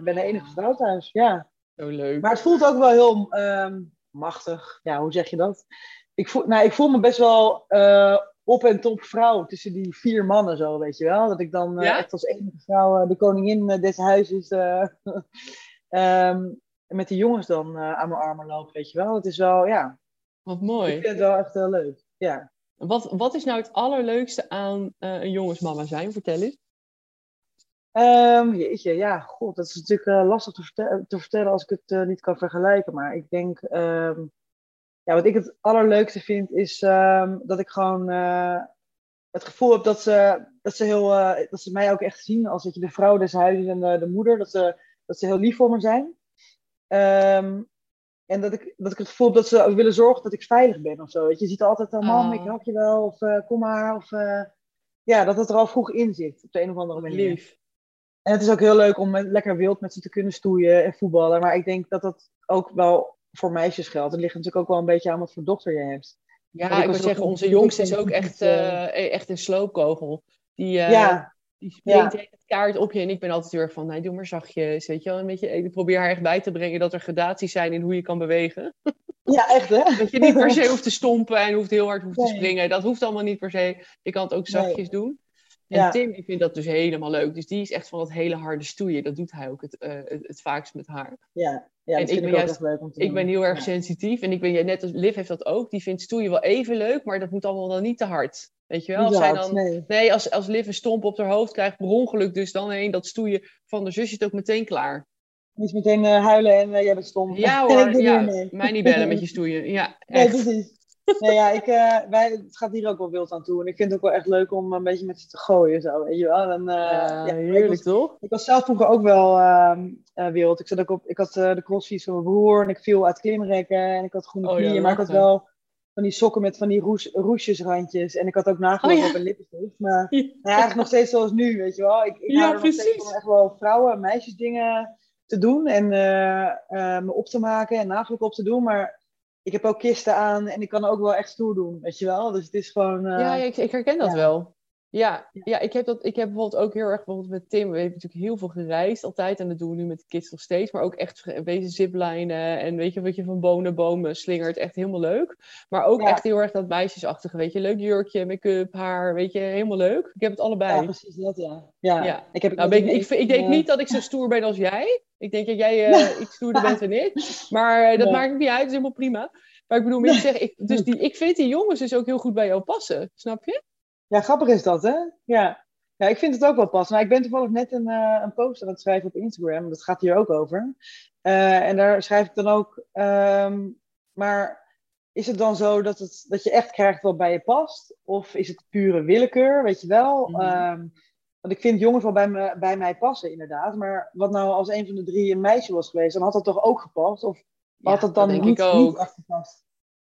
ben de enige vrouw thuis. Ja. Zo leuk. Maar het voelt ook wel heel ehm, machtig. Ja, hoe zeg je dat? Ik voel, nou, ik voel me best wel eh, op en top vrouw tussen die vier mannen zo, weet je wel. Dat ik dan eh, Ja? echt als enige vrouw eh, de koningin des huizes ehm, met die jongens dan aan mijn armen loop, weet je wel. Het is wel, ja, Wat ik mooi. vind het wel echt heel leuk. Ja. Wat, wat is nou het allerleukste aan een jongensmama zijn? Vertel eens. Ehm, jeetje, ja, god, dat is natuurlijk eh, lastig te, verte- te vertellen als ik het eh, niet kan vergelijken. Maar ik denk, ehm, ja, wat ik het allerleukste vind, is ehm, dat ik gewoon eh, het gevoel heb dat ze, dat, ze heel, dat ze mij ook echt zien als weet je, de vrouw des huizes en de, de moeder. Dat ze, dat ze heel lief voor me zijn. Ehm, en dat ik, dat ik het gevoel heb dat ze willen zorgen dat ik veilig ben of zo. Weet je, je ziet altijd, oh, mam, Oh. ik help je wel, of kom maar. Of, ja, dat het er al vroeg in zit, op de een of andere manier. Lief. En het is ook heel leuk om met, lekker wild met ze te kunnen stoeien en voetballen. Maar ik denk dat dat ook wel voor meisjes geldt. Het ligt natuurlijk ook wel een beetje aan wat voor dochter je hebt. Ja, ik ik wil zeggen, onze jongste is ook echt, eh, eh, echt een sloopkogel. Die, eh, ja, die springt ja. tegen het kaart op je. En ik ben altijd heel erg van, nee, doe maar zachtjes. Weet je wel, een beetje, ik probeer haar echt bij te brengen dat er gradaties zijn in hoe je kan bewegen. ja, echt hè? Dat je niet per se hoeft te stompen en hoeft heel hard hoeft te springen. Dat hoeft allemaal niet per se. Je kan het ook Nee. zachtjes doen. En Ja. Tim die vindt dat dus helemaal leuk. Dus die is echt van dat hele harde stoeien. Dat doet hij ook het, eh, het, het vaakst met haar. Ja, ja En ik vind ben ik ook juist- echt leuk om te Ik ben heel erg Ja. sensitief. En ik ben jij net als Liv heeft dat ook. Die vindt stoeien wel even leuk, maar dat moet allemaal dan niet te hard. Weet je wel? Als zij dan, nee. nee, als, als Liv een stomp op haar hoofd krijgt, per ongeluk dus dan heen dat stoeien van de zusje is het ook meteen klaar. Dus meteen eh, huilen en eh, jij bent stom. Ja ik hoor, ja, mij niet bellen met je stoeien. Ja, Nee, echt. precies. Nee, ja, ik, eh, wij, het gaat hier ook wel wild aan toe. En ik vind het ook wel echt leuk om een beetje met ze te gooien. Zo, weet je wel. En, eh, Ja, ja, ik heerlijk was- toch? Ik was zelf vroeger ook wel ehm, eh, wild. Ik, zat ook op, ik had de crossfiets van mijn broer en ik viel uit klimrekken en ik had groene Oh knieën. maar ik had wel van die sokken met van die roes, roesjesrandjes. En ik had ook nagellak Oh ja. op een lippenstift. Maar Ja. nou eigenlijk nog steeds zoals nu, weet je wel. Ik, ik Ja, nog steeds echt wel vrouwen en meisjes dingen te doen. En me op te maken en nagellak op te doen. Maar ik heb ook kisten aan en ik kan ook wel echt stoer doen, weet je wel. Dus het is gewoon... Uh, ja, ik, ik, herken dat wel. Ja, ja ik, heb dat, ik heb bijvoorbeeld ook heel erg bijvoorbeeld met Tim. We hebben natuurlijk heel veel gereisd altijd. En dat doen we nu met de kids nog steeds. Maar ook echt wezen ziplinen. En weet je, wat je van boom slingert. Echt helemaal leuk. Maar ook echt heel erg dat meisjesachtige. Weet je, leuk jurkje, make-up, haar. Weet je, helemaal leuk. Ik heb het allebei. Ja, precies dat, ja. Ja, ja. Ik, heb nou, ik, ik, ik, denk niet dat ik zo stoer ben als jij. Ik denk dat jij uh, iets stoerder bent dan ik. Maar uh, dat maakt niet uit. Is helemaal prima. Maar ik bedoel, te zeggen, ik, dus die, ik vind die jongens dus ook heel goed bij jou passen. Snap je? Ja, grappig is dat, hè? Ja. Ja, ik vind het ook wel passen. Maar ik ben toevallig net een, uh, een post aan het schrijven op Instagram. Dat gaat hier ook over. Uh, en daar schrijf ik dan ook... Um, maar is het dan zo dat, het, dat je echt krijgt wat bij je past? Of is het pure willekeur, weet je wel? Mm. Um, want ik vind jongens wel bij, me, bij mij passen, inderdaad. Maar wat nou als een van de drie een meisje was geweest, dan had dat toch ook gepast? Of had dat dan niet, niet echt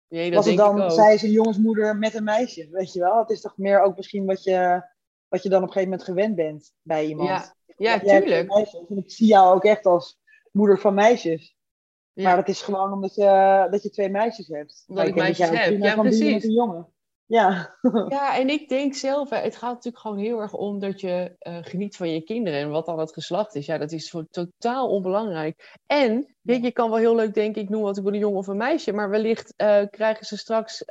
was het dan, zij is een jongensmoeder met een meisje, weet je wel? Het is toch meer ook misschien wat je, wat je dan op een gegeven moment gewend bent bij iemand. Ja, ja tuurlijk. En ik zie jou ook echt als moeder van meisjes. Ja. Maar dat is gewoon omdat je, dat je twee meisjes hebt. Dat ik meisjes heb, ja precies. Met een jongen. Ja. ja, en ik denk zelf, het gaat natuurlijk gewoon heel erg om dat je uh, geniet van je kinderen. En wat dan het geslacht is, ja, dat is voor totaal onbelangrijk. En, je, je kan wel heel leuk denken, ik noem wat, ik wil een jongen of een meisje. Maar wellicht uh, krijgen ze straks uh,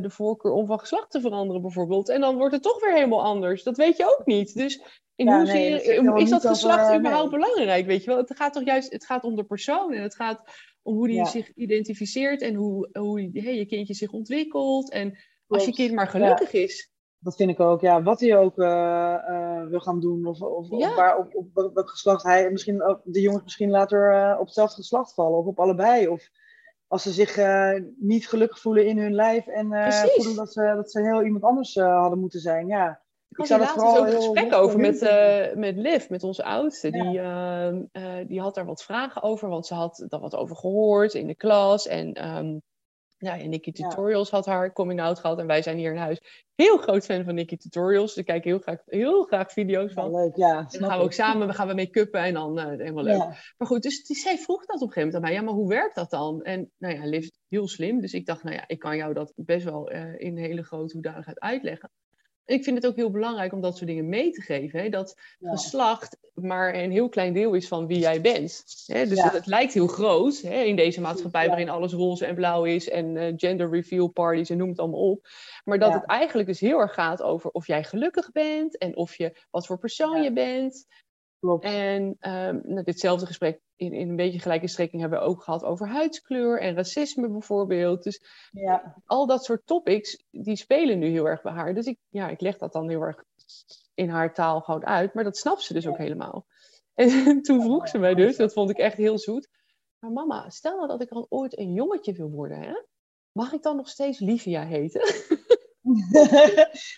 de voorkeur om van geslacht te veranderen, bijvoorbeeld. En dan wordt het toch weer helemaal anders. Dat weet je ook niet. Dus in ja, hoezeer nee, is dat geslacht over, überhaupt nee. belangrijk, weet je wel? Het gaat toch juist, het gaat om de persoon en het gaat om hoe die ja. zich identificeert en hoe, hoe hey, je kindje zich ontwikkelt en als je kind maar gelukkig ja. is. Dat vind ik ook, ja. Wat hij ook uh, uh, wil gaan doen. Of, of, ja. of waar, op, op, welk geslacht hij... Misschien ook de jongens misschien later uh, op hetzelfde geslacht vallen. Of op allebei. Of als ze zich niet gelukkig voelen in hun lijf. En voelen dat ze, dat ze heel iemand anders hadden moeten zijn. Ja. Ik, ik zou dat vooral ook een gesprek over met, met Liv, met onze oudste. Ja. Die, die had daar wat vragen over, want ze had daar wat over gehoord in de klas. En um, ja, en Nikki Tutorials ja. had haar coming out gehad. En wij zijn hier in huis heel groot fan van Nikki Tutorials. Ik kijk heel graag, heel graag video's van. Ja, leuk, ja. En dan gaan we ook samen, we gaan we make-uppen en dan uh, helemaal leuk. Ja. Maar goed, dus die, zij vroeg dat op een gegeven moment aan mij. Ja, maar hoe werkt dat dan? En nou ja, Liv heel slim. Dus ik dacht, nou ja, ik kan jou dat best wel uh, in hele grote hoedanigheid uitleggen. Ik vind het ook heel belangrijk om dat soort dingen mee te geven. Hè? Dat ja. geslacht maar een heel klein deel is van wie jij bent. Hè? Dus ja. het, lijkt heel groot hè? in deze maatschappij waarin alles roze en blauw is en uh, gender reveal parties en noem het allemaal op. Maar dat het eigenlijk dus heel erg gaat over of jij gelukkig bent en of je wat voor persoon je bent. Klopt. En um, ditzelfde gesprek in, in een beetje gelijke strekking hebben we ook gehad over huidskleur en racisme bijvoorbeeld. Dus ja. al dat soort topics, die spelen nu heel erg bij haar. Dus ik, ja, ik leg dat dan heel erg in haar taal gewoon uit. Maar dat snapt ze dus ja. ook helemaal. En toen vroeg ze mij dus, dat vond ik echt heel zoet. Maar mama, stel nou dat ik dan ooit een jongetje wil worden, hè? Mag ik dan nog steeds Livia heten?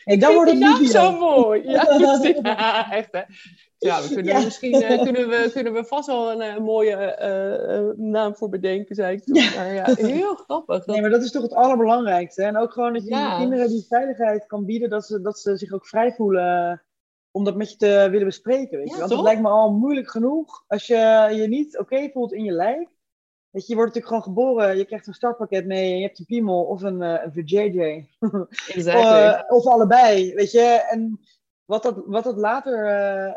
hey, dan wordt het niet zo mooi. Ja, ja, echt hè. Ja, we kunnen ja. misschien uh, kunnen we, kunnen we vast wel een, een mooie uh, naam voor bedenken, zei ik toen. Ja. Maar ja, heel grappig. Dat... Nee, maar dat is toch het allerbelangrijkste. En ook gewoon dat je ja. kinderen die veiligheid kan bieden, dat ze, dat ze zich ook vrij voelen om dat met je te willen bespreken. Weet je? Want het lijkt me al moeilijk genoeg als je je niet oké okay voelt in je lijf. Weet je, je wordt natuurlijk gewoon geboren, je krijgt een startpakket mee en je hebt een piemel of een, een VJJ. Exactly. uh, of allebei, weet je. En wat dat, wat dat later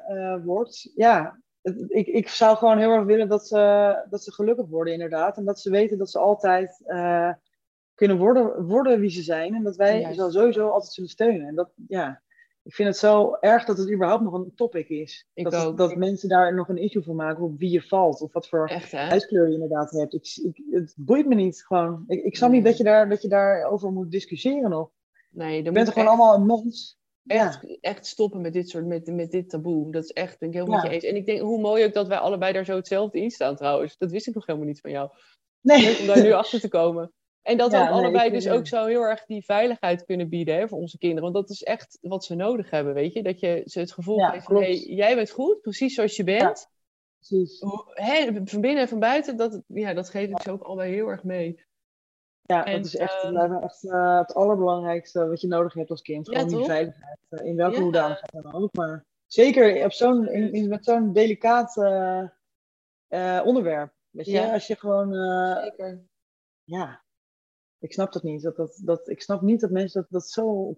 uh, wordt, ja, ik, ik zou gewoon heel erg willen dat ze, dat ze gelukkig worden inderdaad. En dat ze weten dat ze altijd kunnen worden, worden wie ze zijn. En dat wij ja. ze sowieso altijd zullen steunen. En dat, ja, ik vind het zo erg dat het überhaupt nog een topic is. Ik dat, ook. dat ik... mensen daar nog een issue van maken op wie je valt. Of wat voor Echt, huidskleur je inderdaad hebt. Ik, ik, het boeit me niet gewoon. Ik, ik snap nee. niet dat je, daar, dat je daarover moet discussiëren nog. Nee, je bent gewoon echt, allemaal een mens. Echt, ja. echt stoppen met dit soort, met, met dit taboe. Dat is echt, ben ik helemaal ja. met je eens. En ik denk, hoe mooi ook dat wij allebei daar zo hetzelfde in staan trouwens. Dat wist ik nog helemaal niet van jou. Nee. Om daar nu achter te komen. En dat we ja, allebei nee, dus ook zo heel erg die veiligheid kunnen bieden hè, voor onze kinderen. Want dat is echt wat ze nodig hebben, weet je. Dat je ze het gevoel geeft van, hey, jij bent goed, precies zoals je bent. Hè, van binnen en van buiten, dat, ja, dat geef ik ze ook allebei heel erg mee. Ja, en, dat is echt, uh, echt uh, het allerbelangrijkste wat je nodig hebt als kind. Gewoon die veiligheid. Uh, in welke hoedanigheid dan ook. Maar zeker op zo'n, in, in, met zo'n delicaat onderwerp. Weet je, als je gewoon... zeker. Ja, Ik snap dat niet. Dat, dat, dat, ik snap niet dat mensen dat, dat zo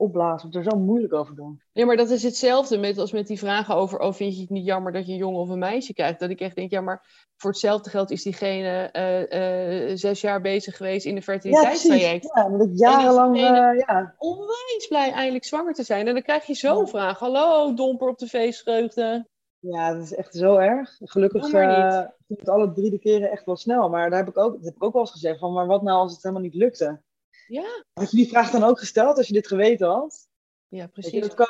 opblazen, of er zo moeilijk over doen. Ja, maar dat is hetzelfde met, als met die vragen over, oh, vind je het niet jammer dat je een jongen of een meisje krijgt? Dat ik echt denk, ja, maar voor hetzelfde geld is diegene uh, uh, zes jaar bezig geweest in de fertiliteitstraject. Ja, dat jarenlang, uh, ja. Onwijs blij eindelijk zwanger te zijn. En dan krijg je zo'n vraag. Hallo, domper op de feestvreugde. Ja, dat is echt zo erg. Gelukkig ging het alle drie de keren echt wel snel. Maar daar heb ik ook, dat heb ik ook wel eens gezegd van, maar wat nou als het helemaal niet lukte? Ja. Had je die vraag dan ook gesteld als je dit geweten had? Ja, precies. Weet je, kan,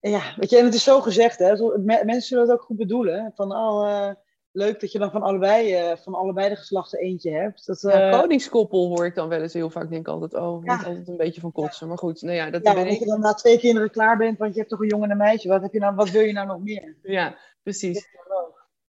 ja, weet je, en het is zo gezegd, hè. Mensen zullen het ook goed bedoelen. Van, oh, uh, leuk dat je dan van allebei, uh, van allebei de geslachten eentje hebt. Dat, ja, koningskoppel hoor ik dan wel eens heel vaak. denk altijd, oh, ja. altijd een beetje van kotsen. Maar goed, nou ja, dat ja, ben ik. je dan na twee kinderen klaar bent, want je hebt toch een jongen en een meisje. Wat, heb je nou, wat wil je nou nog meer? Ja, precies.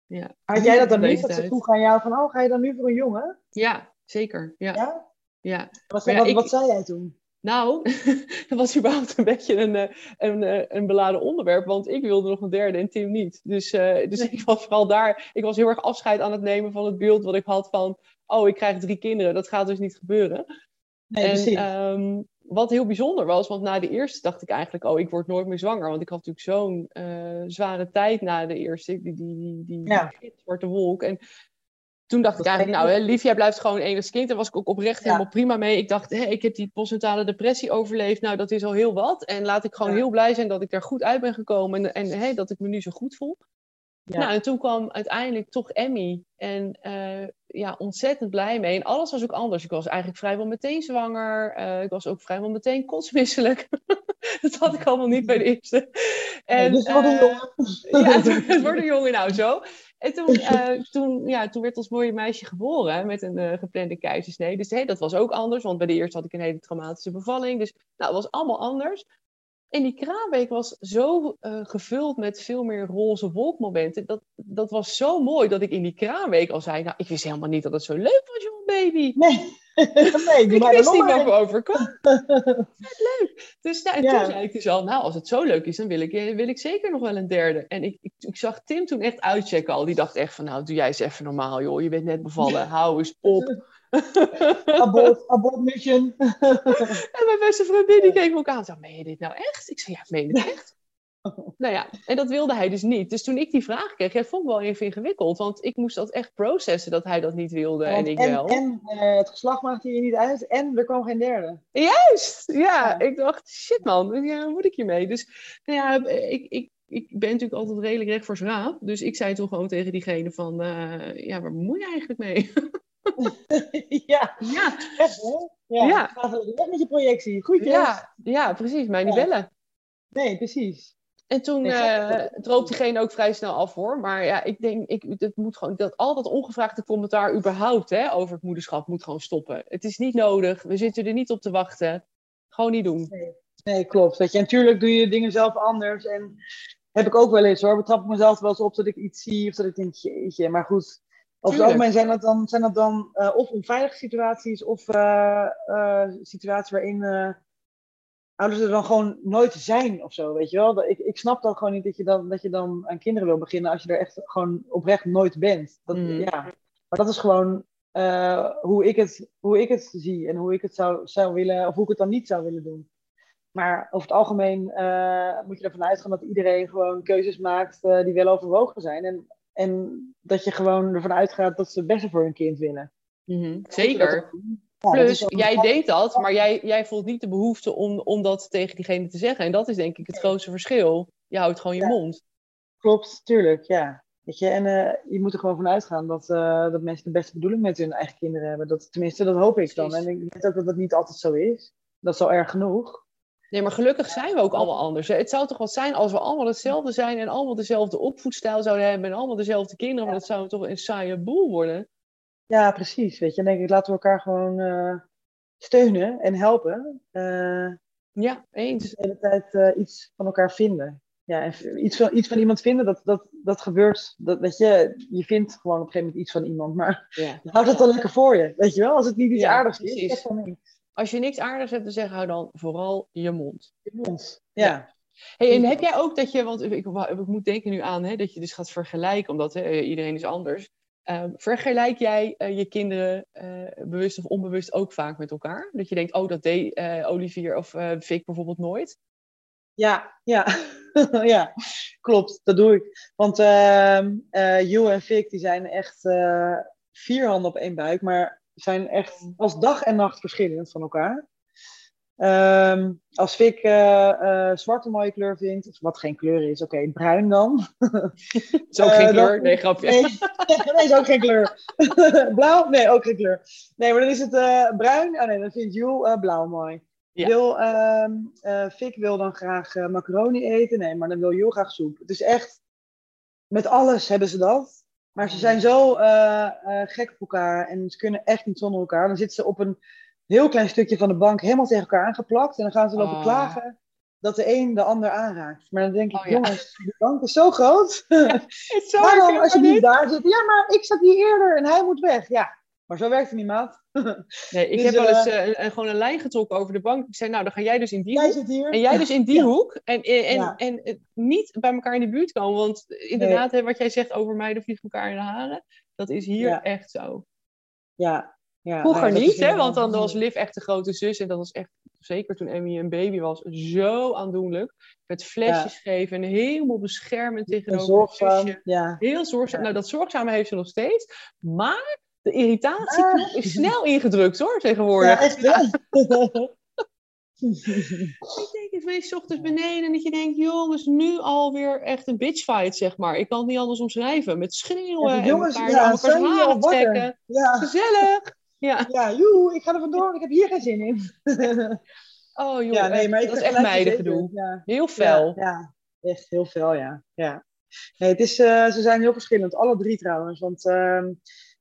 Ja. Had jij dat dan niet? Dat ze vroegen aan jou van, oh, ga je dan nu voor een jongen? Ja, zeker. Ja. Ja? Wat, ja, wat, ik, wat, zei jij toen? Nou, dat was überhaupt een beetje een, een, een, een beladen onderwerp, want ik wilde nog een derde en Tim niet. Dus, uh, dus ik was vooral daar, ik was heel erg afscheid aan het nemen van het beeld wat ik had van, oh, ik krijg drie kinderen, dat gaat dus niet gebeuren. Nee, en um, wat heel bijzonder was, want na de eerste dacht ik eigenlijk, oh, ik word nooit meer zwanger. Want ik had natuurlijk zo'n uh, zware tijd na de eerste, die, die, die, die, ja. die zwarte wolk. En toen dacht ik eigenlijk, nou, hè, Lief, jij blijft gewoon enigszins kind. Daar was ik ook oprecht Ja. helemaal prima mee. Ik dacht, hé, ik heb die postnatale depressie overleefd. Nou, dat is al heel wat. En laat ik gewoon Ja. heel blij zijn dat ik er goed uit ben gekomen. En, en dat ik me nu zo goed voel. Ja. Nou, en toen kwam uiteindelijk toch Emmy. En eh, ja, ontzettend blij mee. En alles was ook anders. Ik was eigenlijk vrijwel meteen zwanger. Eh, ik was ook vrijwel meteen kotsmisselijk. dat had ik allemaal niet bij de eerste. En, dus wat een eh, jongen. ja, het wordt een jongen nou zo. En toen, toen, ja, toen werd ons mooie meisje geboren met een geplande keizersnee. Dus hey, dat was ook anders, want bij de eerste had ik een hele traumatische bevalling. Dus nou, het was allemaal anders. En die kraamweek was zo eh, gevuld met veel meer roze wolkmomenten. Dat, dat was zo mooi dat ik in die kraamweek al zei... Nou, ik wist helemaal niet dat het zo leuk was, jonge baby. Nee, nee Ik maar wist niet nog wat me overkwam. Vet leuk. Dus nou, en Ja. toen zei ik dus al, nou, als het zo leuk is, dan wil ik, eh, wil ik zeker nog wel een derde. En ik, ik, ik zag Tim toen echt uitchecken al. Die dacht echt van, nou, doe jij eens even normaal, joh. Je bent net bevallen, hou eens op. Abort, abort mission. En mijn beste vriendin die keek me ook aan. Zei, meen je dit nou echt? Ik zei, ja, meen het echt. nou ja, en dat wilde hij dus niet. Dus toen ik die vraag kreeg, ja, vond ik wel even ingewikkeld. Want ik moest dat echt processen dat hij dat niet wilde en ik en, wel. en eh, het geslacht maakte je niet uit en er kwam geen derde. Juist! Ja, Ja. ik dacht, shit man, ja, wat moet ik hiermee? Dus nou ja, ik, ik, ik ben natuurlijk altijd redelijk recht voor z'n Dus ik zei toen gewoon tegen diegene van, eh, ja, waar bemoei je eigenlijk mee? ja, ja, echt hè? Ja. Ja. Ga even weg met je projectie. Goedjes. ja, ja, precies, mij niet Ja. bellen. Nee, precies. En toen Nee, eh gek. droop diegene ook vrij snel af hoor. Maar ja, ik denk, ik, dat moet gewoon, dat, al dat ongevraagde commentaar überhaupt hè, over het moederschap moet gewoon stoppen. Het is niet nodig, we zitten er niet op te wachten. Gewoon niet doen. Nee, klopt. Weet je, en natuurlijk doe je dingen zelf anders. En heb ik ook wel eens hoor. Betrap ik mezelf wel eens op dat ik iets zie of dat ik denk, jeetje. Maar goed, over het algemeen zijn dat dan, zijn dat dan eh, of onveilige situaties of eh, eh, situaties waarin ouders er dan gewoon nooit zijn of zo, weet je wel. Ik, ik snap dan gewoon niet dat je dan, dat je dan aan kinderen wil beginnen als je er echt gewoon oprecht nooit bent. Dat, Mhm. ja. Maar dat is gewoon hoe, ik het, hoe ik het zie en hoe ik het zou, zou willen, of hoe ik het dan niet zou willen doen. Maar over het algemeen moet je ervan uitgaan dat iedereen gewoon keuzes maakt die wel overwogen zijn. En, en dat je gewoon ervan uitgaat dat ze het beste voor hun kind willen. Mhm, Zeker. Ja, Plus, jij deed dat, maar jij, jij voelt niet de behoefte om, om dat tegen diegene te zeggen. En dat is denk ik het grootste verschil. Je houdt gewoon je Ja. mond. Klopt, tuurlijk, ja. Weet je, en eh, je moet er gewoon van uitgaan dat, eh, dat mensen de beste bedoeling met hun eigen kinderen hebben. Dat, tenminste, dat hoop ik dan. Precies. En ik weet ook dat dat niet altijd zo is. Dat is al erg genoeg. Nee, maar gelukkig zijn we ook allemaal anders. hè. Het zou toch wat zijn als we allemaal hetzelfde zijn en allemaal dezelfde opvoedstijl zouden hebben en allemaal dezelfde kinderen. Maar Ja. dat zou toch een saaie boel worden. Ja, precies. Weet je, dan denk ik, laten we elkaar gewoon eh, steunen en helpen. Eh, Ja, eens. de hele tijd eh, iets van elkaar vinden. Ja, en iets van, iets van iemand vinden, dat, dat, dat gebeurt. Dat, weet je, je vindt gewoon op een gegeven moment iets van iemand, maar Ja. houd dat dan lekker voor je. Weet je wel, als het niet iets Ja, aardigs is, precies. dan. Als je niks aardigs hebt te zeggen, hou dan vooral je mond. Je mond. Ja. Hey, en heb jij ook dat je, want ik, moet denken nu aan hè, dat je dus gaat vergelijken, omdat hè, iedereen is anders. Ehm, vergelijk jij je kinderen bewust of onbewust ook vaak met elkaar? Dat je denkt, oh, dat deed Olivier of Vic bijvoorbeeld nooit? Ja, ja. ja, klopt. Dat doe ik. Want uh, uh, en Vic die zijn echt uh, vier handen op één buik, maar zijn echt als dag en nacht verschillend van elkaar. Um, als Vic uh, zwart een mooie kleur vindt, of wat geen kleur is, oké, bruin dan. is ook geen kleur? nee, grapje. Nee, nee, is ook geen kleur. Blauw? Nee, ook geen kleur. Nee, maar dan is het bruin. Oh nee, dan vindt Jules blauw mooi. Ja. Wil, uh, Fik wil dan graag macaroni eten. Nee, maar dan wil heel graag soep. Het is echt, met alles hebben ze dat. Maar ze zijn zo uh, gek op elkaar en ze kunnen echt niet zonder elkaar. Dan zitten ze op een heel klein stukje van de bank helemaal tegen elkaar aangeplakt. En dan gaan ze lopen oh. klagen dat de een de ander aanraakt. Maar dan denk ik, oh, jongens, de bank is zo groot. Ja, Waarom als je niet daar zit? Ja, maar ik zat hier eerder en hij moet weg. Ja, maar zo werkt het niet, maat. Nee, ik dus, heb wel eens uh, gewoon een lijn getrokken over de bank. Ik zei, nou, dan ga jij dus in die hoek. En jij dus in die hoek. En, en, en, en, niet bij elkaar in de buurt komen. Want inderdaad, hè, wat jij zegt over meiden vliegen elkaar in de haren. Dat is hier echt zo. Ja. ja Vroeger niet, hè? Want dan was Liv echt de grote zus. En dat was echt, zeker toen Emmy een baby was, zo aandoenlijk. Met flesjes geven en helemaal beschermend tegenover zorgzaam, ja. Heel zorgzaam. Nou, dat zorgzame heeft ze nog steeds. Maar de irritatieknop ah. is snel ingedrukt hoor, tegenwoordig. Ja, echt wel. ik denk, het wees ochtends beneden en dat je denkt, jongens, nu alweer echt een bitchfight, zeg maar. Ik kan het niet anders omschrijven. Met schreeuwen ja, jongens, en elkaar, ja, elkaar haren trekken. Ja. Gezellig. Ja, ja joe, ik ga er vandoor, ik heb hier geen zin in. oh joh, ja, nee, maar dat is echt meidengedoe. Ja. Heel fel. Ja, echt heel fel, ja. ja. Nee, het is, uh, ze zijn heel verschillend, alle drie trouwens. Want uh,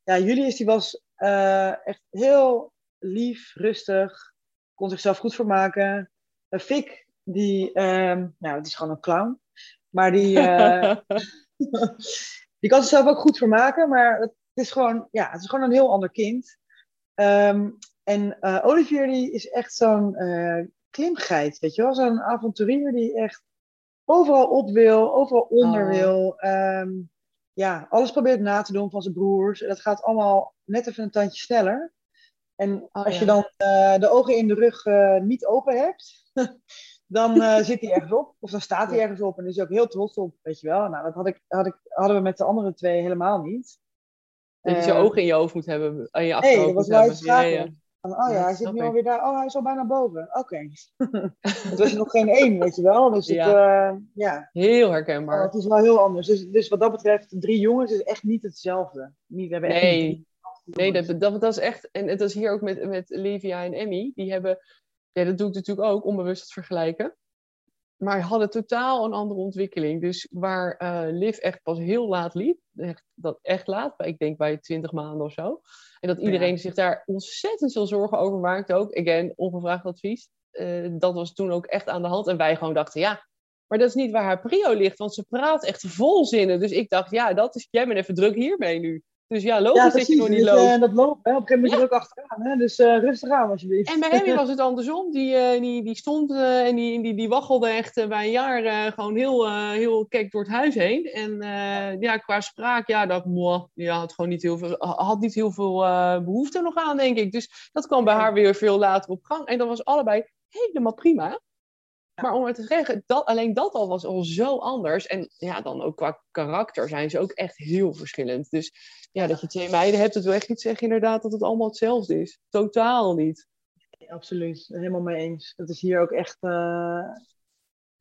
ja, Julius die was uh, echt heel lief, rustig, kon zichzelf goed vermaken. Uh, Fik, die, um, nou, het is gewoon een clown, maar die, uh, die kan zichzelf ook goed vermaken, maar het is gewoon, ja, het is gewoon een heel ander kind. Um, en Olivier die is echt zo'n klimgeit, weet je wel, zo'n avonturier die echt overal op wil, overal onder oh. wil. Um, ja, alles probeert na te doen van zijn broers. Dat gaat allemaal net even een tandje sneller. En oh, als je dan uh, de ogen in de rug uh, niet open hebt, dan uh, zit hij ergens op. Of dan staat hij ergens op en is hij ook heel trots op, weet je wel. Nou, dat had ik, had ik, hadden we met de andere twee helemaal niet. Dat je je ogen in je hoofd moet hebben, en je achterhoofd nee, dat was ja, oh ja, hij zit nu alweer daar. Oh, hij is al bijna boven. Oké. het was nog geen één, weet je wel. Dus het, ja. Uh, ja. Heel herkenbaar. Oh, het is wel heel anders. Dus, dus wat dat betreft, drie jongens is echt niet hetzelfde. Niet, we hebben nee. Echt nee, dat, dat, dat is echt... En het is hier ook met, met Livia en Emmy. Die hebben... Ja, dat doe ik natuurlijk ook, onbewust het vergelijken. Maar hadden totaal een andere ontwikkeling. Dus waar uh, Liv echt pas heel laat liep, echt, dat echt laat, ik denk bij 20 maanden of zo. En dat iedereen zich daar ontzettend veel zorgen over maakt ook. Again, ongevraagd advies. Uh, dat was toen ook echt aan de hand. En wij gewoon dachten, ja, maar dat is niet waar haar prio ligt. Want ze praat echt vol zinnen. Dus ik dacht, ja, dat is, jij bent even druk hiermee nu. Dus ja, logisch ja, dat je nog niet dus, loopt. Uh, dat loopt, hè. op een gegeven moment ja. je ook achteraan. Hè? Dus uh, rustig aan alsjeblieft. En bij Hemmy was het andersom. Die, uh, die, die stond en die, die, die waggelde echt bij een jaar gewoon heel, heel kek door het huis heen. En ja, qua spraak, ja, dat ja, had gewoon niet heel veel, had niet heel veel behoefte nog aan, denk ik. Dus dat kwam bij haar weer veel later op gang. En dat was allebei helemaal prima. Maar om het te zeggen, dat, alleen dat al was al zo anders. En ja, dan ook qua karakter zijn ze ook echt heel verschillend. Dus ja, dat je twee meiden hebt, dat wil echt niet zeggen inderdaad dat het allemaal hetzelfde is. Totaal niet. Absoluut, helemaal mee eens. Dat is hier ook echt uh,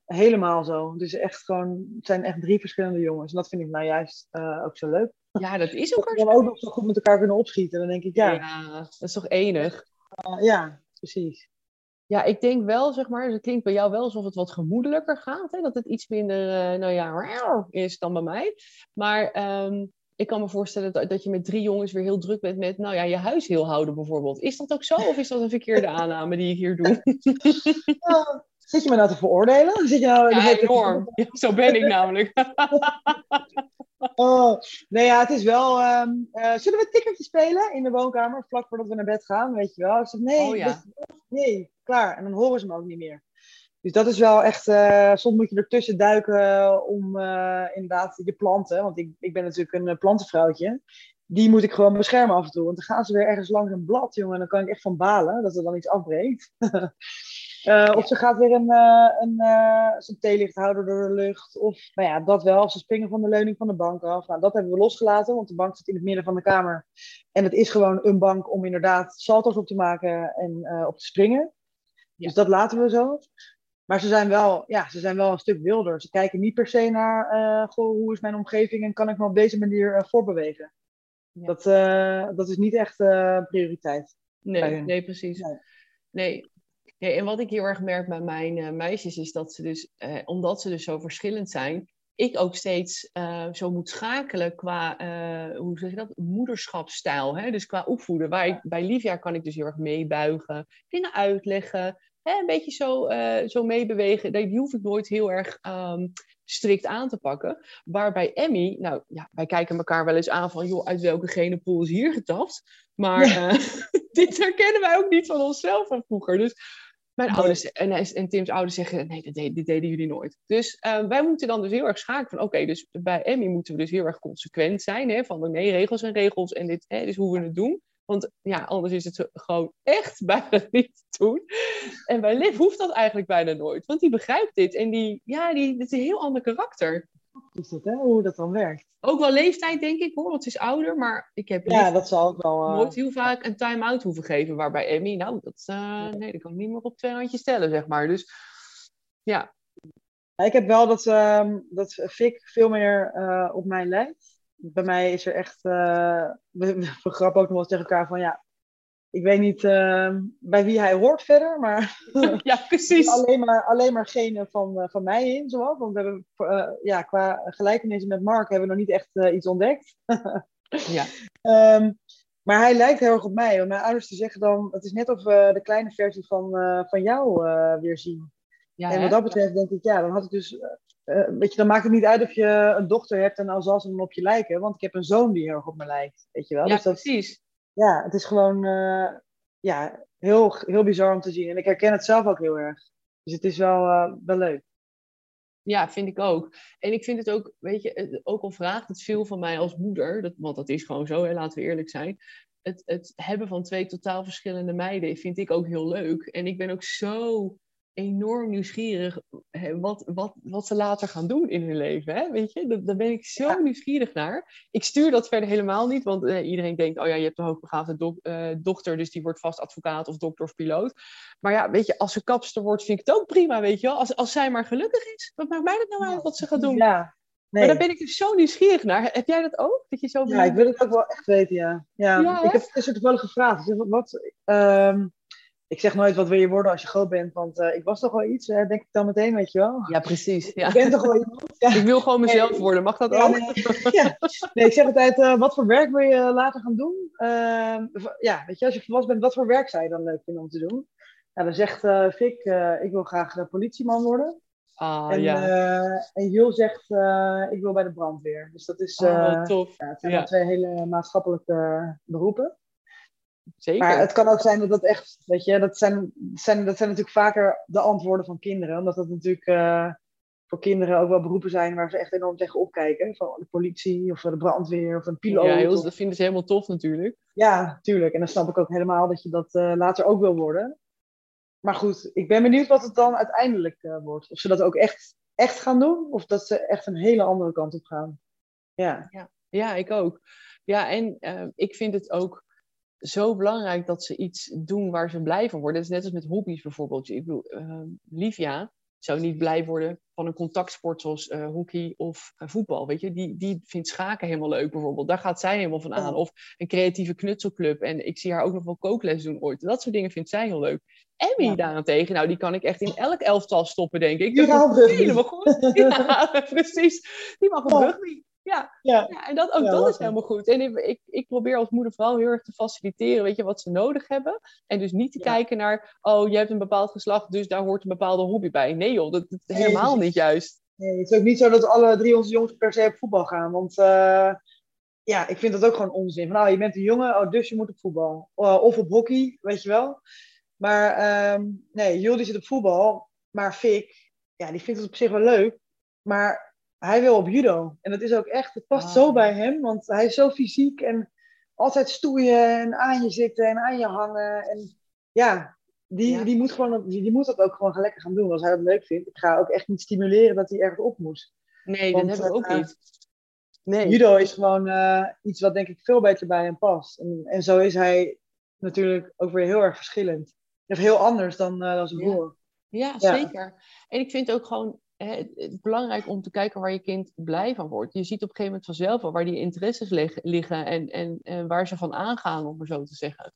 helemaal zo. Dus echt gewoon, het zijn echt drie verschillende jongens. En dat vind ik nou juist uh, ook zo leuk. Ja, dat is ook. Dat we ook nog zo goed met elkaar kunnen opschieten. Dan denk ik, ja. ja dat is toch enig? Uh, ja, precies. Ja, ik denk wel, zeg maar, het klinkt bij jou wel alsof het wat gemoedelijker gaat. Hè? Dat het iets minder, uh, nou ja, is dan bij mij. Maar um, ik kan me voorstellen dat, dat je met drie jongens weer heel druk bent met, nou ja, je huis heel houden bijvoorbeeld. Is dat ook zo of is dat een verkeerde aanname die ik hier doe? zit je me nou te veroordelen? Zit je nou, ja, enorm. Ja, zo ben ik namelijk. oh, nee, ja, het is wel... Um, uh, zullen we tikkertje spelen in de woonkamer, vlak voordat we naar bed gaan, weet je wel? Ik zeg, nee, oh, ja. nee, klaar. En dan horen ze me ook niet meer. Dus dat is wel echt, uh, soms moet je ertussen duiken om uh, inderdaad je planten, want ik, ik ben natuurlijk een plantenvrouwtje. die moet ik gewoon beschermen af en toe. Want dan gaan ze weer ergens langs een blad, jongen. En dan kan ik echt van balen dat er dan iets afbreekt. Uh, of ze gaat weer een, uh, een uh, zijn theelichthouder door de lucht. Of nou ja, dat wel. Ze springen van de leuning van de bank af. Nou, dat hebben we losgelaten, want de bank zit in het midden van de kamer. En het is gewoon een bank om inderdaad salto's op te maken en op te springen. Dus dat laten we zo. Maar ze zijn, wel, ja, ze zijn wel een stuk wilder. Ze kijken niet per se naar goh, hoe is mijn omgeving en kan ik me op deze manier voorbewegen. Ja. Dat, dat is niet echt prioriteit. Nee, nee precies. Nee. nee. Ja, en wat ik heel erg merk bij mijn uh, meisjes is dat ze dus, uh, omdat ze dus zo verschillend zijn, ik ook steeds uh, zo moet schakelen qua, hoe zeg je dat, moederschapsstijl. Hè? Dus qua opvoeden. Waar bij Livia kan ik dus heel erg meebuigen, dingen uitleggen, hè? een beetje zo, zo meebewegen. Die hoef ik nooit heel erg um, strikt aan te pakken. Waarbij Emmy, nou ja, wij kijken elkaar wel eens aan van, joh, uit welke genepool is hier getapt? Maar ja. dit herkennen wij ook niet van onszelf van vroeger. Dus mijn ouders en, en Tim's ouders zeggen, nee, dit, dit deden jullie nooit. Dus uh, wij moeten dan dus heel erg schakelen van, oké, dus bij Emmy moeten we dus heel erg consequent zijn, hè, van nee, regels en regels en dit hè, is hoe we het doen. Want ja, anders is het gewoon echt bijna niet te doen. En bij Liv hoeft dat eigenlijk bijna nooit, want die begrijpt dit en die, ja, die, dit is een heel ander karakter is dat, hè? hoe dat dan werkt. Ook wel leeftijd, denk ik hoor, want ze is ouder. Maar ik heb ja, dat zal ook wel, uh... nooit heel vaak een time-out hoeven geven. Waarbij Emmy, nou, dat, uh, nee, dat kan ik niet meer op twee handjes stellen, zeg maar. Dus ja. Ik heb wel dat, uh, dat Fik veel meer uh, op mij lijkt. Bij mij is er echt, we, we grappen ook nog wel tegen elkaar van ja, ik weet niet uh, bij wie hij hoort verder, maar ja, precies. alleen, maar, alleen maar geen van, uh, van mij in, zowel. Want we hebben uh, ja, qua gelijkenissen met Mark hebben we nog niet echt eh, iets ontdekt. ja. Um, maar hij lijkt heel erg op mij. Want mijn ouders die zeggen dan, het is net of we de kleine versie van, van jou weer zien. Ja, en wat dat betreft denk ik, ja, dan had ik dus... weet je, dan maakt het niet uit of je een dochter hebt en al zal ze dan op je lijken. Want ik heb een zoon die heel erg op me lijkt, weet je wel. Ja, dus dat, precies ja, het is gewoon uh, ja, heel, heel bizar om te zien. En ik herken het zelf ook heel erg. Dus het is wel, uh, wel leuk. Ja, vind ik ook. En ik vind het ook, weet je, ook al vraagt het veel van mij als moeder, dat, want dat is gewoon zo, laten we eerlijk zijn. Het, het hebben van twee totaal verschillende meiden vind ik ook heel leuk. En ik ben ook zo enorm nieuwsgierig hè, wat, wat, wat ze later gaan doen in hun leven. Hè? Weet je, daar, ben ik zo nieuwsgierig naar. Ik stuur dat verder helemaal niet, want eh, iedereen denkt, oh ja, je hebt een hoogbegaafde do uh, dochter, dus die wordt vast advocaat of dokter of piloot. Maar ja, weet je, als ze kapster wordt, vind ik het ook prima, weet je wel. Als, als zij maar gelukkig is, wat maakt mij dat nou uit wat ze gaat doen? Ja. Nee. Maar daar ben ik dus zo nieuwsgierig naar. Heb jij dat ook? Dat je zo ja, ik wil het ook wel echt weten, ja. Ja, ja ik heb het toevallig gevraagd. Wat, wat um, ik zeg nooit wat wil je worden als je groot bent, want uh, ik was toch wel iets, uh, denk ik dan meteen, weet je wel. Ja, precies. Ja. Ik ben toch wel iemand. Ja. Ik wil gewoon mezelf worden, mag dat ook? Nee. ja. nee, ik zeg altijd, uh, wat voor werk wil je later gaan doen? Ehm, ja, weet je, als je volwassen bent, wat voor werk zou je dan leuk vinden om te doen? Ja, dan zegt Fik, ik wil graag politieman worden. Ah, en, ja. en Jules zegt, ik wil bij de brandweer. Dus dat is, oh, tof. Ja, het zijn twee hele maatschappelijke beroepen. Zeker. Maar het kan ook zijn dat dat echt, weet je, dat zijn, zijn, dat zijn natuurlijk vaker de antwoorden van kinderen. Omdat dat natuurlijk uh, voor kinderen ook wel beroepen zijn waar ze echt enorm tegen opkijken. Van de politie of de brandweer of een piloot. Ja, heel, of... dat vinden ze helemaal tof natuurlijk. Ja, tuurlijk. En dan snap ik ook helemaal dat je dat uh, later ook wil worden. Maar goed, ik ben benieuwd wat het dan uiteindelijk uh, wordt. Of ze dat ook echt, echt gaan doen, of dat ze echt een hele andere kant op gaan. Ja, ja, ja ik ook. Ja, en ik vind het ook zo belangrijk dat ze iets doen waar ze blij van worden. Dat is net als met hobby's bijvoorbeeld. Ik bedoel, uh, Livia zou niet blij worden van een contactsport zoals uh, hockey of uh, voetbal. Weet je? Die, die vindt schaken helemaal leuk bijvoorbeeld. Daar gaat zij helemaal van aan. Of een creatieve knutselclub. En ik zie haar ook nog wel kookles doen ooit. Dat soort dingen vindt zij heel leuk. Emmy ja. daarentegen, nou die kan ik echt in elk elftal stoppen, denk ik. Die dat is helemaal goed. ja, precies. Die mag op rugby. Ja, ja. ja, en dat, ook ja, dat is helemaal goed. En ik, ik, ik, probeer als moeder vooral heel erg te faciliteren, weet je, wat ze nodig hebben. En dus niet te kijken naar, oh, je hebt een bepaald geslacht, dus daar hoort een bepaalde hobby bij. Nee joh, dat, dat is helemaal niet juist. Nee, het is ook niet zo dat alle drie onze jongens per se op voetbal gaan. Want uh, ja, ik vind dat ook gewoon onzin. Van, nou, je bent een jongen, oh, dus je moet op voetbal. Uh, of op hockey, weet je wel. Maar um, nee, Jullie zit op voetbal, maar Fik, ja, die vindt het op zich wel leuk. Maar hij wil op judo. En dat is ook echt, het past ah. zo bij hem, want hij is zo fysiek en altijd stoeien en aan je zitten en aan je hangen. En ja, die, Ja. Die, moet gewoon, die, die moet dat ook gewoon lekker gaan doen als hij dat leuk vindt. Ik ga ook echt niet stimuleren dat hij ergens op moet. Nee, Want, dat heb ik ook eh, niet. Nee. Judo is gewoon eh, iets wat denk ik veel beter bij hem past. En, en zo is hij natuurlijk ook weer heel erg verschillend. Of heel anders dan, eh, dan zijn broer. Ja, Ja. zeker. En ik vind ook gewoon het, het belangrijk om te kijken waar je kind blij van wordt. Je ziet op een gegeven moment vanzelf al waar die interesses lig- liggen en, en, en waar ze van aangaan, om maar zo te zeggen.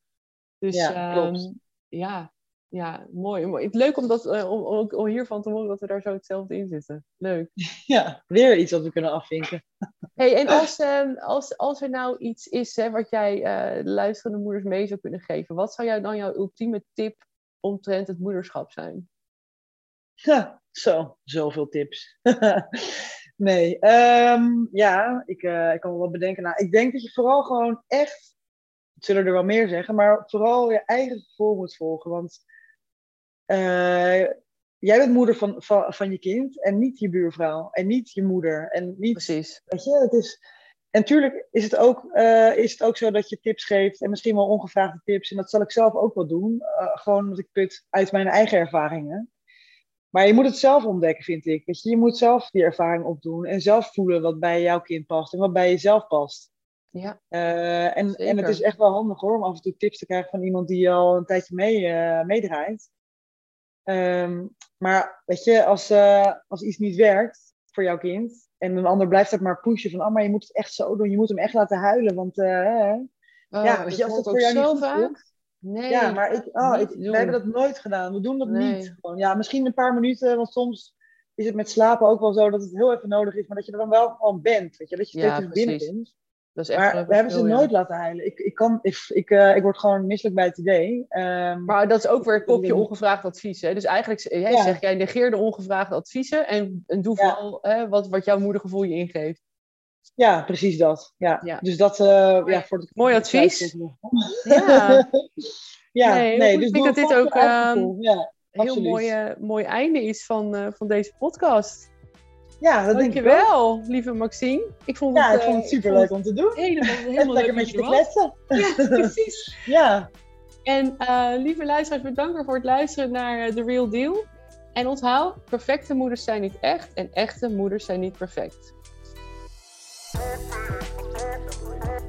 Dus Ja, ja, klopt. ja, ja, mooi. mooi. Het is leuk om, dat, eh, om, om, om hiervan te horen dat we daar zo hetzelfde in zitten. Leuk. Ja, weer iets wat we kunnen afvinken. Hey, en als, ehm, als, als er nou iets is hè, wat jij de luisterende moeders mee zou kunnen geven, wat zou jou dan jouw ultieme tip omtrent het moederschap zijn? Ja, zo, zoveel tips. nee, ehm, ja, ik, eh, ik kan wel wat bedenken. Nou, ik denk dat je vooral gewoon echt, ik zullen er wel meer zeggen, maar vooral je eigen gevoel moet volgen. Want eh, jij bent moeder van, van, van je kind en niet je buurvrouw en niet je moeder en niet Precies. Weet je, het is. En natuurlijk is het, ook, eh, is het ook zo dat je tips geeft en misschien wel ongevraagde tips. En dat zal ik zelf ook wel doen. gewoon omdat ik put uit mijn eigen ervaringen. Maar je moet het zelf ontdekken, vind ik. Weet je, je moet zelf die ervaring opdoen en zelf voelen wat bij jouw kind past en wat bij jezelf past. Ja, Eh, en, en het is echt wel handig hoor, om af en toe tips te krijgen van iemand die al een tijdje mee, eh, meedraait. Ehm, maar weet je, als, eh, als iets niet werkt voor jouw kind en een ander blijft het maar pushen van, oh, maar je moet het echt zo doen, je moet hem echt laten huilen, want. Oh, ja, weet je, als dat voor jou niet vaak. voelt. Nee. Ja, maar ik, oh, ik, wij hebben dat nooit gedaan. We doen dat Nee. niet. Gewoon. Ja, misschien een paar minuten, want soms is het met slapen ook wel zo dat het heel even nodig is, maar dat je er dan wel gewoon bent, weet je, dat je Ja, steeds binnen bent. Dat is echt Maar we hebben ze ja. nooit laten huilen. Ik, ik, kan, ik, ik, eh, ik word gewoon misselijk bij het idee. Ehm, Maar dat is ook weer een kopje ongevraagd advies. Hè? Dus eigenlijk jij Ja. zegt, jij negeer de ongevraagde adviezen en, en doe vooral hè, wat, wat jouw moedergevoel je ingeeft. Ja, precies dat. Ja. Ja. Dus dat, eh ja, voor het Mooi advies. Ja, ja nee, dus Ik denk dat dit je ook, eigen ehm. Ja, Heel mooi, eh, mooi einde is van, eh, van deze podcast. ja, dat denk ik ook. Dankjewel, lieve Maxine. Ik vond Ja, het, ik vond het superleuk om te doen. Helemaal, helemaal lekker leuk met je te kletsen. Ja, precies. Ja, En lieve luisteraars, bedankt voor het luisteren naar The Real Deal. En onthoud, perfecte moeders zijn niet echt en echte moeders zijn niet perfect. Thank you.